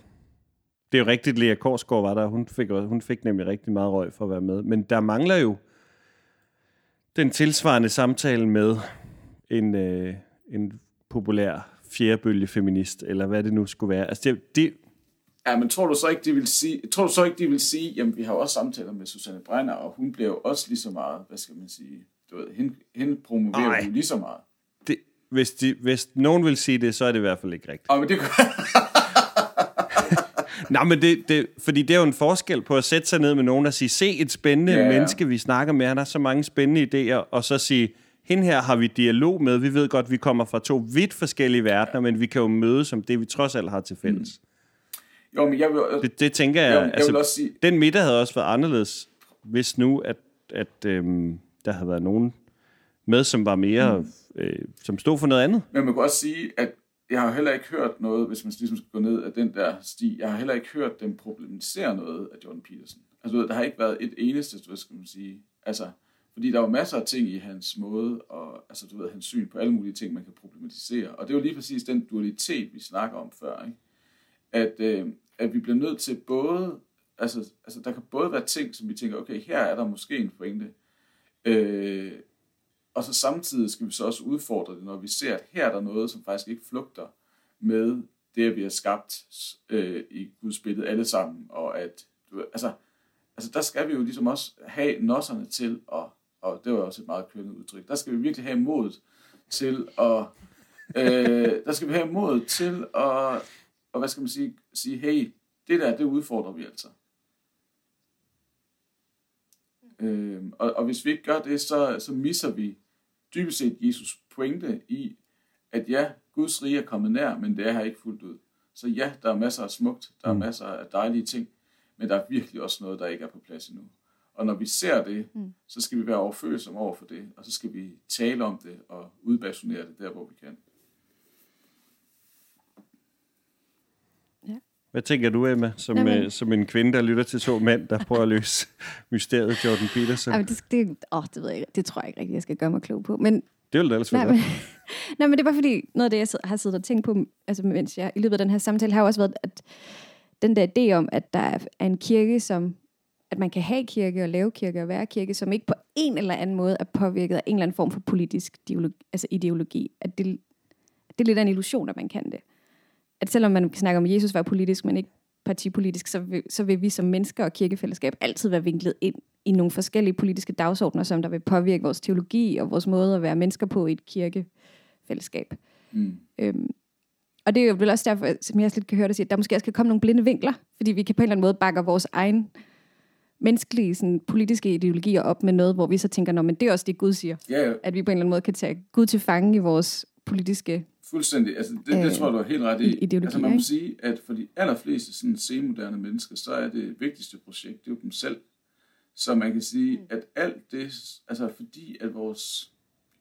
det er jo rigtigt, Lea Korsgaard var der, hun fik, hun fik nemlig rigtig meget røg for at være med, men der mangler jo den tilsvarende samtale med en, øh, en populær fjerdebølge feminist, eller hvad det nu skulle være. Altså det, det, Ja, men tror du så ikke, de vil sige, tror du så ikke, de vil sige, jamen vi har også samtaler med Susanne Brenner, og hun bliver jo også lige så meget, hvad skal man sige, du ved, hende, hende promoverer jo lige så meget hvis, de, hvis nogen vil sige det, så er det i hvert fald ikke rigtigt. Oh, men det Nej, men det, det, fordi det er jo en forskel på at sætte sig ned med nogen og sige, se et spændende ja, ja. menneske, vi snakker med, han har så mange spændende idéer, og så sige, hende her har vi dialog med, vi ved godt, vi kommer fra to vidt forskellige verdener, ja. men vi kan jo mødes som det, vi trods alt har til fælles. Mm. Jo, men jeg vil, det, det tænker jeg, jo, jeg altså, vil også sige... den middag havde også været anderledes, hvis nu, at, at øhm, der havde været nogen med, som var mere, mm. øh, som stod for noget andet. Men man kan også sige, at jeg har heller ikke hørt noget, hvis man ligesom skal gå ned af den der sti, jeg har heller ikke hørt dem problematisere noget af Jordan Peterson. Altså, der har ikke været et eneste, hvad skal man sige, altså, fordi der var masser af ting i hans måde, og altså, du ved, hans syn på alle mulige ting, man kan problematisere. Og det er jo lige præcis den dualitet, vi snakker om før, ikke? At, øh, at vi bliver nødt til både, altså, altså, der kan både være ting, som vi tænker, okay, her er der måske en pointe, øh, og så samtidig skal vi så også udfordre det, når vi ser, at her er der noget, som faktisk ikke flugter med det, at vi har skabt øh, i Guds billede alle sammen. Og at, du, altså, altså, der skal vi jo ligesom også have nosserne til, og, og det var også et meget kønnet udtryk, der skal vi virkelig have mod til at, øh, der skal vi have mod til at, og hvad skal man sige, sige, hey, det der, det udfordrer vi altså. Øh, og, og hvis vi ikke gør det, så, så misser vi dybest set Jesus pointe i, at ja, Guds rige er kommet nær, men det er her ikke fuldt ud. Så ja, der er masser af smukt, der er mm. masser af dejlige ting, men der er virkelig også noget, der ikke er på plads endnu. Og når vi ser det, mm. så skal vi være overfølsomme over for det, og så skal vi tale om det og udbasunere det der, hvor vi kan. Hvad tænker du, Emma, som, Jamen. øh, som en kvinde, der lytter til to mænd, der prøver at løse mysteriet Jordan Peterson? Jamen, det, det, åh, det ved jeg. Det tror jeg ikke rigtig, jeg skal gøre mig klog på. Men, det vil det ellers nej, men, nej, men det var fordi, noget af det, jeg har siddet og tænkt på, altså, mens jeg i løbet af den her samtale, har også været, at den der idé om, at der er en kirke, som at man kan have kirke og lave kirke og være kirke, som ikke på en eller anden måde er påvirket af en eller anden form for politisk ideologi, altså ideologi. At det, det er lidt af en illusion, at man kan det at selvom man snakker om, at Jesus var politisk, men ikke partipolitisk, så vil, så vil vi som mennesker og kirkefællesskab altid være vinklet ind i nogle forskellige politiske dagsordner, som der vil påvirke vores teologi og vores måde at være mennesker på i et kirkefællesskab. Mm. Øhm, og det er jo vel også derfor, som jeg lidt kan høre dig sige, at der måske også kan komme nogle blinde vinkler, fordi vi kan på en eller anden måde bakke vores egen menneskelige sådan, politiske ideologier op med noget, hvor vi så tænker, men det er også det, Gud siger. Ja. At vi på en eller anden måde kan tage Gud til fange i vores politiske Fuldstændig. Altså, det, det øh, tror jeg, du er helt ret i. Ideologi, altså, man må ikke? sige, at for de allerfleste sådan semoderne mennesker, så er det vigtigste projekt, det er jo dem selv. Så man kan sige, mm. at alt det, altså fordi at vores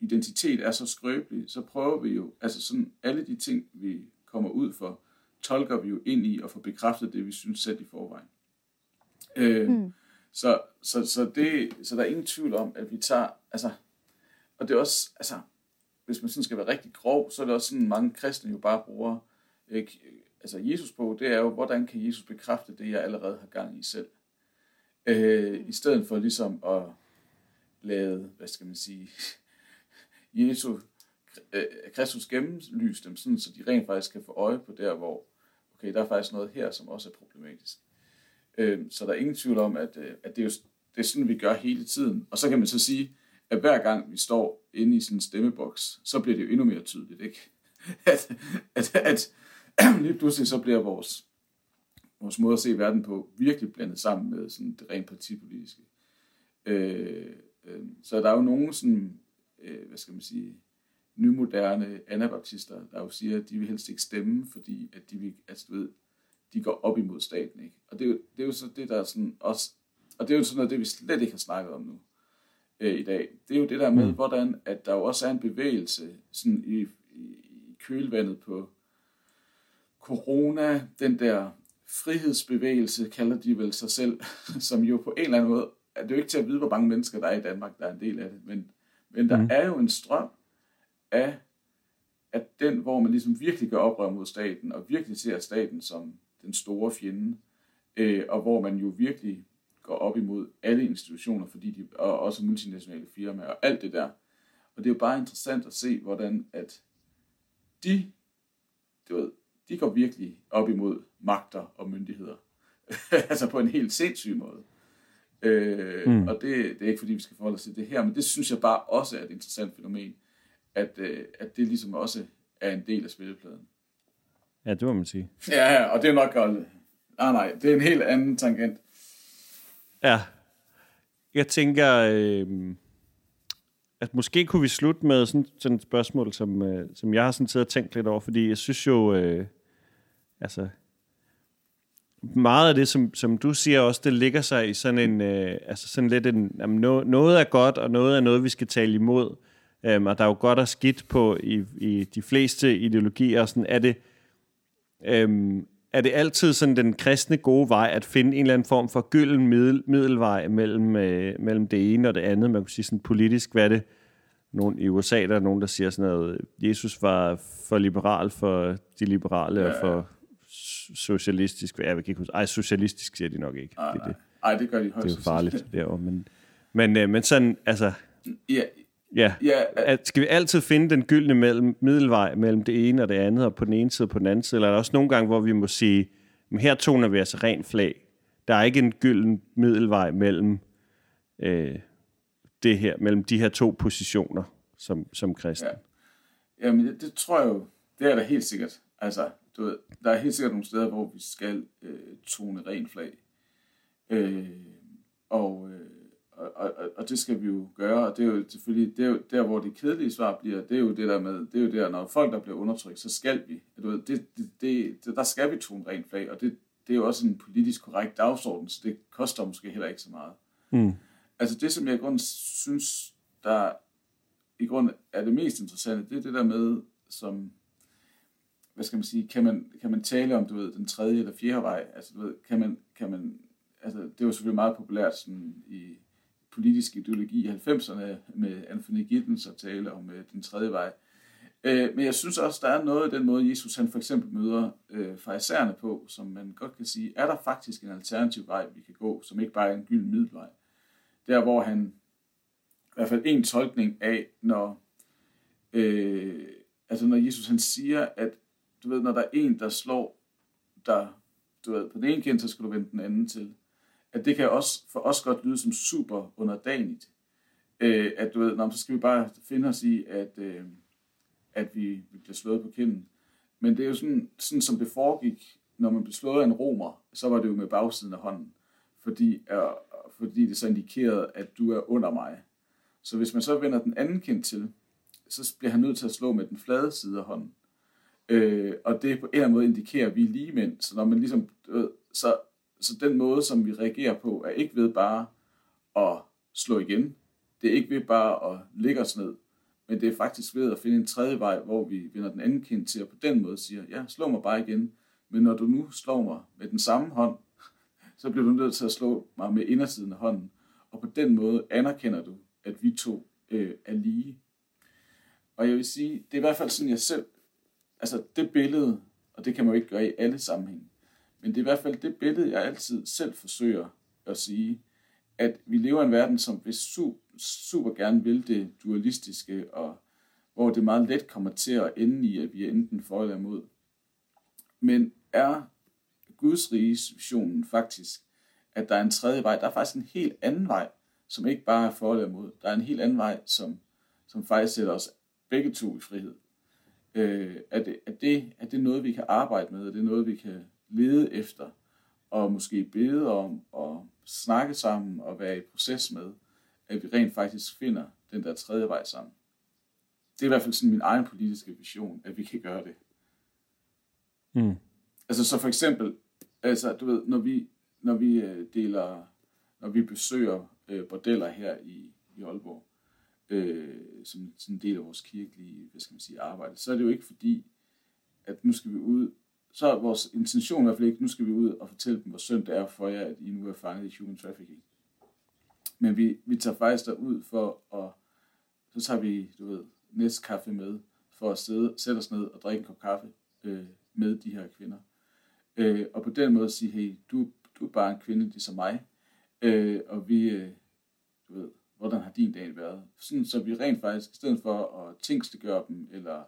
identitet er så skrøbelig, så prøver vi jo, altså sådan alle de ting, vi kommer ud for, tolker vi jo ind i og får bekræftet det, vi synes selv i forvejen. Øh, mm. så, så, så, det, så der er ingen tvivl om, at vi tager, altså, og det er også, altså, hvis man sådan skal være rigtig grov, så er det også sådan, mange kristne jo bare bruger, ikke, altså Jesus på, det er jo, hvordan kan Jesus bekræfte det, jeg allerede har gang i selv. Øh, I stedet for ligesom at lade, hvad skal man sige, Jesus, øh, Kristus gennemlyse dem, sådan, så de rent faktisk kan få øje på der, hvor, okay, der er faktisk noget her, som også er problematisk. Øh, så der er ingen tvivl om, at, øh, at det, er jo, det er sådan, vi gør hele tiden. Og så kan man så sige, at hver gang vi står inde i sådan en stemmeboks, så bliver det jo endnu mere tydeligt, ikke? At, at, at lige pludselig så bliver vores, vores måde at se verden på virkelig blandet sammen med sådan det rent partipolitiske. Øh, øh, så der er jo nogen sådan, øh, hvad skal man sige, nymoderne anabaptister, der jo siger, at de vil helst ikke stemme, fordi at de, vil, altså, du ved, de går op imod staten. Ikke? Og det er, jo, det er jo så det, der er sådan også, og det er jo sådan noget, det vi slet ikke har snakket om nu øh, i dag. Det er jo det der med, mm. hvordan at der jo også er en bevægelse sådan i, i, kølvandet på corona, den der frihedsbevægelse, kalder de vel sig selv, som jo på en eller anden måde, det er jo ikke til at vide, hvor mange mennesker der er i Danmark, der er en del af det, men, men der mm. er jo en strøm af, at den, hvor man ligesom virkelig gør oprør mod staten, og virkelig ser staten som den store fjende, øh, og hvor man jo virkelig går op imod alle institutioner, fordi de, og også multinationale firmaer, og alt det der. Og det er jo bare interessant at se, hvordan at de, du ved, de går virkelig op imod magter og myndigheder. altså på en helt sindssyg måde. Øh, mm. Og det, det er ikke fordi, vi skal forholde os til det her, men det synes jeg bare også er et interessant fænomen at, øh, at det ligesom også er en del af spillepladen. Ja, det må man sige. Ja, og det er nok godt. Nej, nej, det er en helt anden tangent. Ja. Jeg tænker, øh, at måske kunne vi slutte med sådan, sådan et spørgsmål, som, øh, som jeg har sådan siddet og tænkt lidt over, fordi jeg synes jo, øh, altså, meget af det, som, som du siger også, det ligger sig i sådan en, øh, altså sådan lidt en, jamen noget er godt, og noget er noget, vi skal tale imod. Øhm, og der er jo godt og skidt på i, i de fleste ideologier. Sådan, er, det, øhm, er det altid sådan den kristne gode vej at finde en eller anden form for gylden middel, middelvej mellem, øh, mellem det ene og det andet? Man kunne sige sådan politisk, hvad det? Nogen, I USA der er nogen, der siger sådan noget, Jesus var for liberal for de liberale ja, ja. og for socialistisk. Jeg kan ikke huske. Ej, socialistisk siger de nok ikke. Ej, det, det, Ej, det gør de højst. Det er jo farligt derovre. Men, men, øh, men sådan, altså... Ja, Ja, ja at, skal vi altid finde den gyldne mellem, middelvej mellem det ene og det andet, og på den ene side og på den anden side, eller er der også nogle gange, hvor vi må sige, men her toner vi altså rent flag. Der er ikke en gylden middelvej mellem øh, det her, mellem de her to positioner som, som kristen. Ja. Jamen, det, det tror jeg jo, det er der helt sikkert. Altså, du ved, der er helt sikkert nogle steder, hvor vi skal øh, tone rent flag. Øh, og øh, og, og, og det skal vi jo gøre, og det er jo selvfølgelig, det er jo der, hvor det kedelige svar bliver, det er jo det der med, det er jo der, når folk der bliver undertrykt, så skal vi, du ved, det, det, det, der skal vi tone rent flag, og det, det er jo også en politisk korrekt dagsorden, så det koster måske heller ikke så meget. Mm. Altså det, som jeg i grunden synes, der i grund er det mest interessante, det er det der med, som, hvad skal man sige, kan man, kan man tale om, du ved, den tredje eller fjerde vej, altså du ved, kan man, kan man, altså det er jo selvfølgelig meget populært sådan i, politisk ideologi i 90'erne med Anthony Giddens og tale om øh, den tredje vej. Øh, men jeg synes også, der er noget i den måde, Jesus han for eksempel møder øh, farisæerne på, som man godt kan sige, er der faktisk en alternativ vej, vi kan gå, som ikke bare er en gylden middelvej. Der hvor han, i hvert fald en tolkning af, når, øh, altså når Jesus han siger, at du ved, når der er en, der slår der, du ved, på den ene kind, så skal du vende den anden til at det kan også for os godt lyde som super underdanigt. Øh, at du ved, nå, så skal vi bare finde os i, at, øh, at vi, vi bliver slået på kinden. Men det er jo sådan, sådan, som det foregik, når man blev slået af en romer, så var det jo med bagsiden af hånden. Fordi, øh, fordi det så indikerede, at du er under mig. Så hvis man så vender den anden kind til, så bliver han nødt til at slå med den flade side af hånden. Øh, og det på en eller anden måde indikerer, at vi er lige mænd. Så når man ligesom, øh, så så den måde, som vi reagerer på, er ikke ved bare at slå igen. Det er ikke ved bare at lægge os ned, men det er faktisk ved at finde en tredje vej, hvor vi vender den anden kind til, og på den måde siger, ja, slå mig bare igen, men når du nu slår mig med den samme hånd, så bliver du nødt til at slå mig med indersiden af hånden, og på den måde anerkender du, at vi to øh, er lige. Og jeg vil sige, det er i hvert fald sådan, jeg selv, altså det billede, og det kan man jo ikke gøre i alle sammenhænge, men det er i hvert fald det billede, jeg altid selv forsøger at sige, at vi lever i en verden, som vi super gerne vil det dualistiske, og hvor det meget let kommer til at ende i, at vi er enten for eller imod. Men er Guds riges visionen faktisk, at der er en tredje vej. Der er faktisk en helt anden vej, som ikke bare er for eller imod. Der er en helt anden vej, som, som faktisk sætter os begge to i frihed. Øh, er, det, er, det, er det noget, vi kan arbejde med? Er det noget, vi kan lede efter? Og måske bede om, og snakke sammen og være i proces med, at vi rent faktisk finder den der tredje vej sammen. Det er i hvert fald sådan min egen politiske vision, at vi kan gøre det. Mm. Altså så for eksempel, altså du ved, når vi, når vi øh, deler, når vi besøger øh, bordeller her i, i Aalborg, øh, som sådan en del af vores kirkelige, hvad skal man sige, arbejde, så er det jo ikke fordi, at nu skal vi ud, så er vores intention i hvert fald ikke, nu skal vi ud og fortælle dem, hvor synd det er for jer, at I nu er fanget i human trafficking. Men vi, vi tager faktisk derud for at, så tager vi, du ved, næste kaffe med, for at sidde, sætte os ned og drikke en kop kaffe øh, med de her kvinder. Øh, og på den måde sige, hey, du, du er bare en kvinde ligesom mig, øh, og vi, øh, du ved, hvordan har din dag været? Sådan, så vi rent faktisk, i stedet for at tingstegøre dem, eller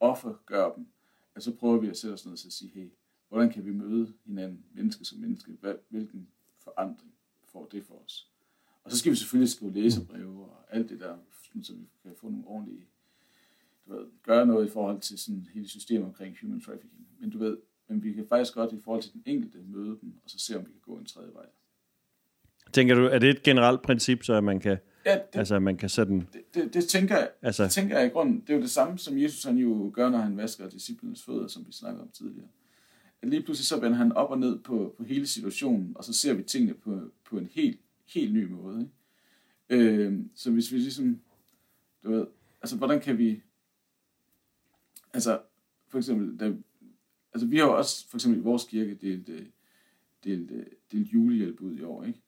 offergøre dem, at så prøver vi at sætte os ned og sige, hey, hvordan kan vi møde hinanden, menneske som menneske? Hvilken forandring får det for os? Og så skal vi selvfølgelig skrive læserbreve og alt det der, så vi kan få nogle ordentlige, du ved, gøre noget i forhold til sådan hele systemet omkring human trafficking. Men du ved, men vi kan faktisk godt i forhold til den enkelte møde dem, og så se, om vi kan gå en tredje vej. Tænker du, er det et generelt princip, så at man kan, ja, det, altså, man kan sådan... Det, det, det, tænker jeg, altså, det tænker jeg i grunden. Det er jo det samme, som Jesus han jo gør, når han vasker disciplinens fødder, som vi snakkede om tidligere. At lige pludselig så vender han op og ned på, på hele situationen, og så ser vi tingene på, på en helt, helt ny måde. Ikke? Øh, så hvis vi ligesom, du ved, altså hvordan kan vi, altså for eksempel, da, altså vi har jo også for eksempel i vores kirke delt, øh, delt, delt, delt julehjælp ud i år, ikke?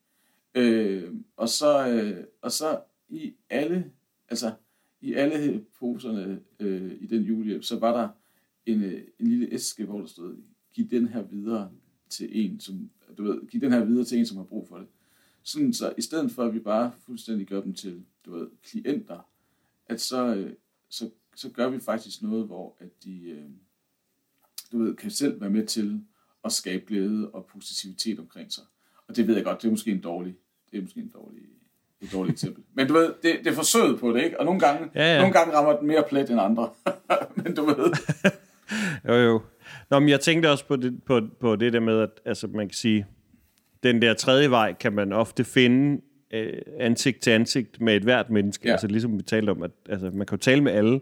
Øh, og, så, øh, og så i alle, altså i alle poserne øh, i den julehjælp, så var der en, øh, en lille æske, hvor der stod, giv den her videre til en, som, du ved, giv den her videre til en, som har brug for det. Sådan så i stedet for, at vi bare fuldstændig gør dem til, du ved, klienter, at så, øh, så, så gør vi faktisk noget, hvor at de, øh, du ved, kan selv være med til at skabe glæde og positivitet omkring sig. Og det ved jeg godt, det er måske en dårlig, det er måske en dårlig, et dårligt eksempel. Men du ved, det, det er forsøget på det, ikke? Og nogle gange, ja, ja. nogle gange rammer den mere plet end andre. Men du ved. jo, jo. Nå, men jeg tænkte også på det, på, på det der med, at altså, man kan sige, den der tredje vej kan man ofte finde øh, ansigt til ansigt med et hvert menneske. Ja. Altså ligesom vi talte om, at altså, man kan jo tale med alle,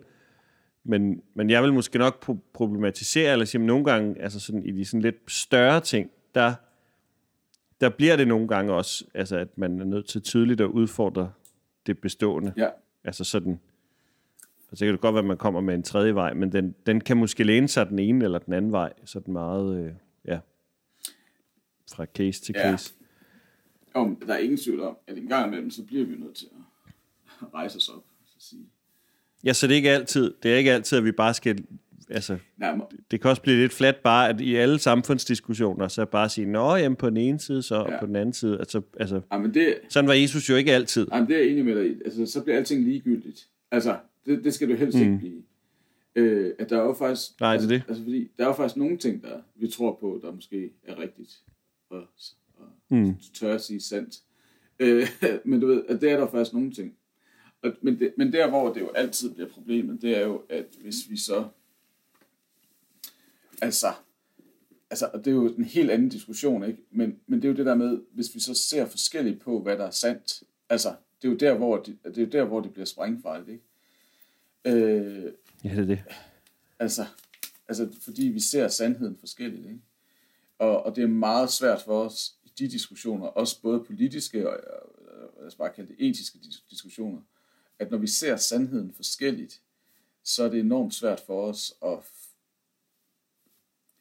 men, men jeg vil måske nok problematisere, eller sige, at nogle gange, altså sådan, i de sådan lidt større ting, der, der bliver det nogle gange også, altså at man er nødt til tydeligt at udfordre det bestående. Ja. Altså sådan, altså det kan det godt være, at man kommer med en tredje vej, men den, den kan måske læne sig den ene eller den anden vej, sådan meget, øh, ja, fra case til ja. case. Jo, der er ingen tvivl om, at en gang imellem, så bliver vi nødt til at rejse os op og sige, Ja, så det er ikke altid, det er ikke altid, at vi bare skal altså, Nej, må... det kan også blive lidt fladt bare, at i alle samfundsdiskussioner, så bare sige, nå, jamen på den ene side, så ja. på den anden side. Altså, altså, ja, men det, sådan var Jesus jo ikke altid. Ja, men det er jeg enig med dig i. Altså, så bliver alting ligegyldigt. Altså, det, det skal du helst mm. ikke blive. Øh, at der er jo faktisk... Nej, altså, det er det. Altså, fordi der er jo faktisk nogle ting, der vi tror på, der måske er rigtigt. Og, og mm. tør at sige sandt. Øh, men du ved, at det er der faktisk nogle ting. Og, men, det, men der, hvor det jo altid bliver problemet, det er jo, at hvis vi så... Altså, altså, og det er jo en helt anden diskussion, ikke? Men, men det er jo det der med, hvis vi så ser forskelligt på, hvad der er sandt. Altså, det er jo der, hvor det, det, er jo der, hvor det bliver sprængfejlet, ikke? Øh, ja, det er det. Altså, altså, fordi vi ser sandheden forskelligt, ikke? Og, og det er meget svært for os i de diskussioner, også både politiske og, lad os bare kalde det etiske diskussioner, at når vi ser sandheden forskelligt, så er det enormt svært for os at,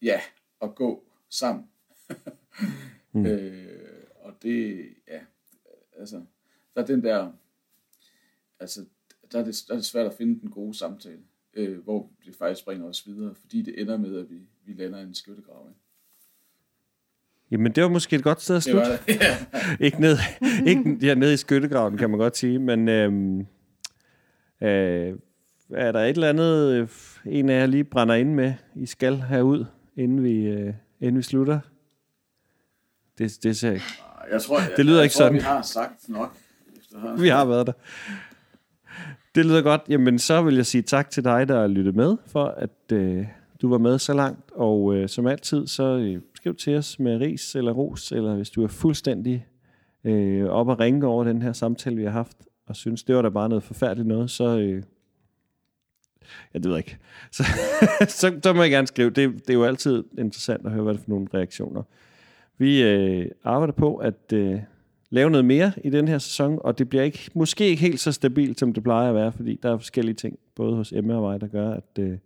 ja, at gå sammen. mm. øh, og det, ja, altså, der er den der, altså, der er det, der er det svært at finde den gode samtale, øh, hvor det faktisk bringer os videre, fordi det ender med, at vi, vi lander i en skyttegrav. Ikke? Jamen, det var måske et godt sted at slutte. Det det. Ja. ikke ned, ikke ja, ned i skyttegraven, kan man godt sige, men øhm, øh, er der et eller andet, øh, en af jer lige brænder ind med, I skal herud, inden vi, øh, inden vi slutter? Det, det ser ikke. Jeg tror, jeg, det lyder jeg, ikke sådan. vi har sagt nok. Vi har været der. Det lyder godt. Jamen, så vil jeg sige tak til dig, der lyttet med, for at øh, du var med så langt. Og øh, som altid, så øh, skriv til os med ris eller ros, eller hvis du er fuldstændig øh, op og ringe over den her samtale, vi har haft, og synes, det var da bare noget forfærdeligt noget, så... Øh, ja, det ved jeg ikke. Så, så, så må jeg gerne skrive. Det, det er jo altid interessant at høre, hvad det er for nogle reaktioner. Vi øh, arbejder på at øh, lave noget mere i den her sæson, og det bliver ikke, måske ikke helt så stabilt, som det plejer at være, fordi der er forskellige ting, både hos Emma og mig, der gør, at øh,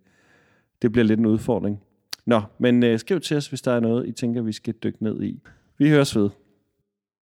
det bliver lidt en udfordring. Nå, men øh, skriv til os, hvis der er noget, I tænker, vi skal dykke ned i. Vi høres ved.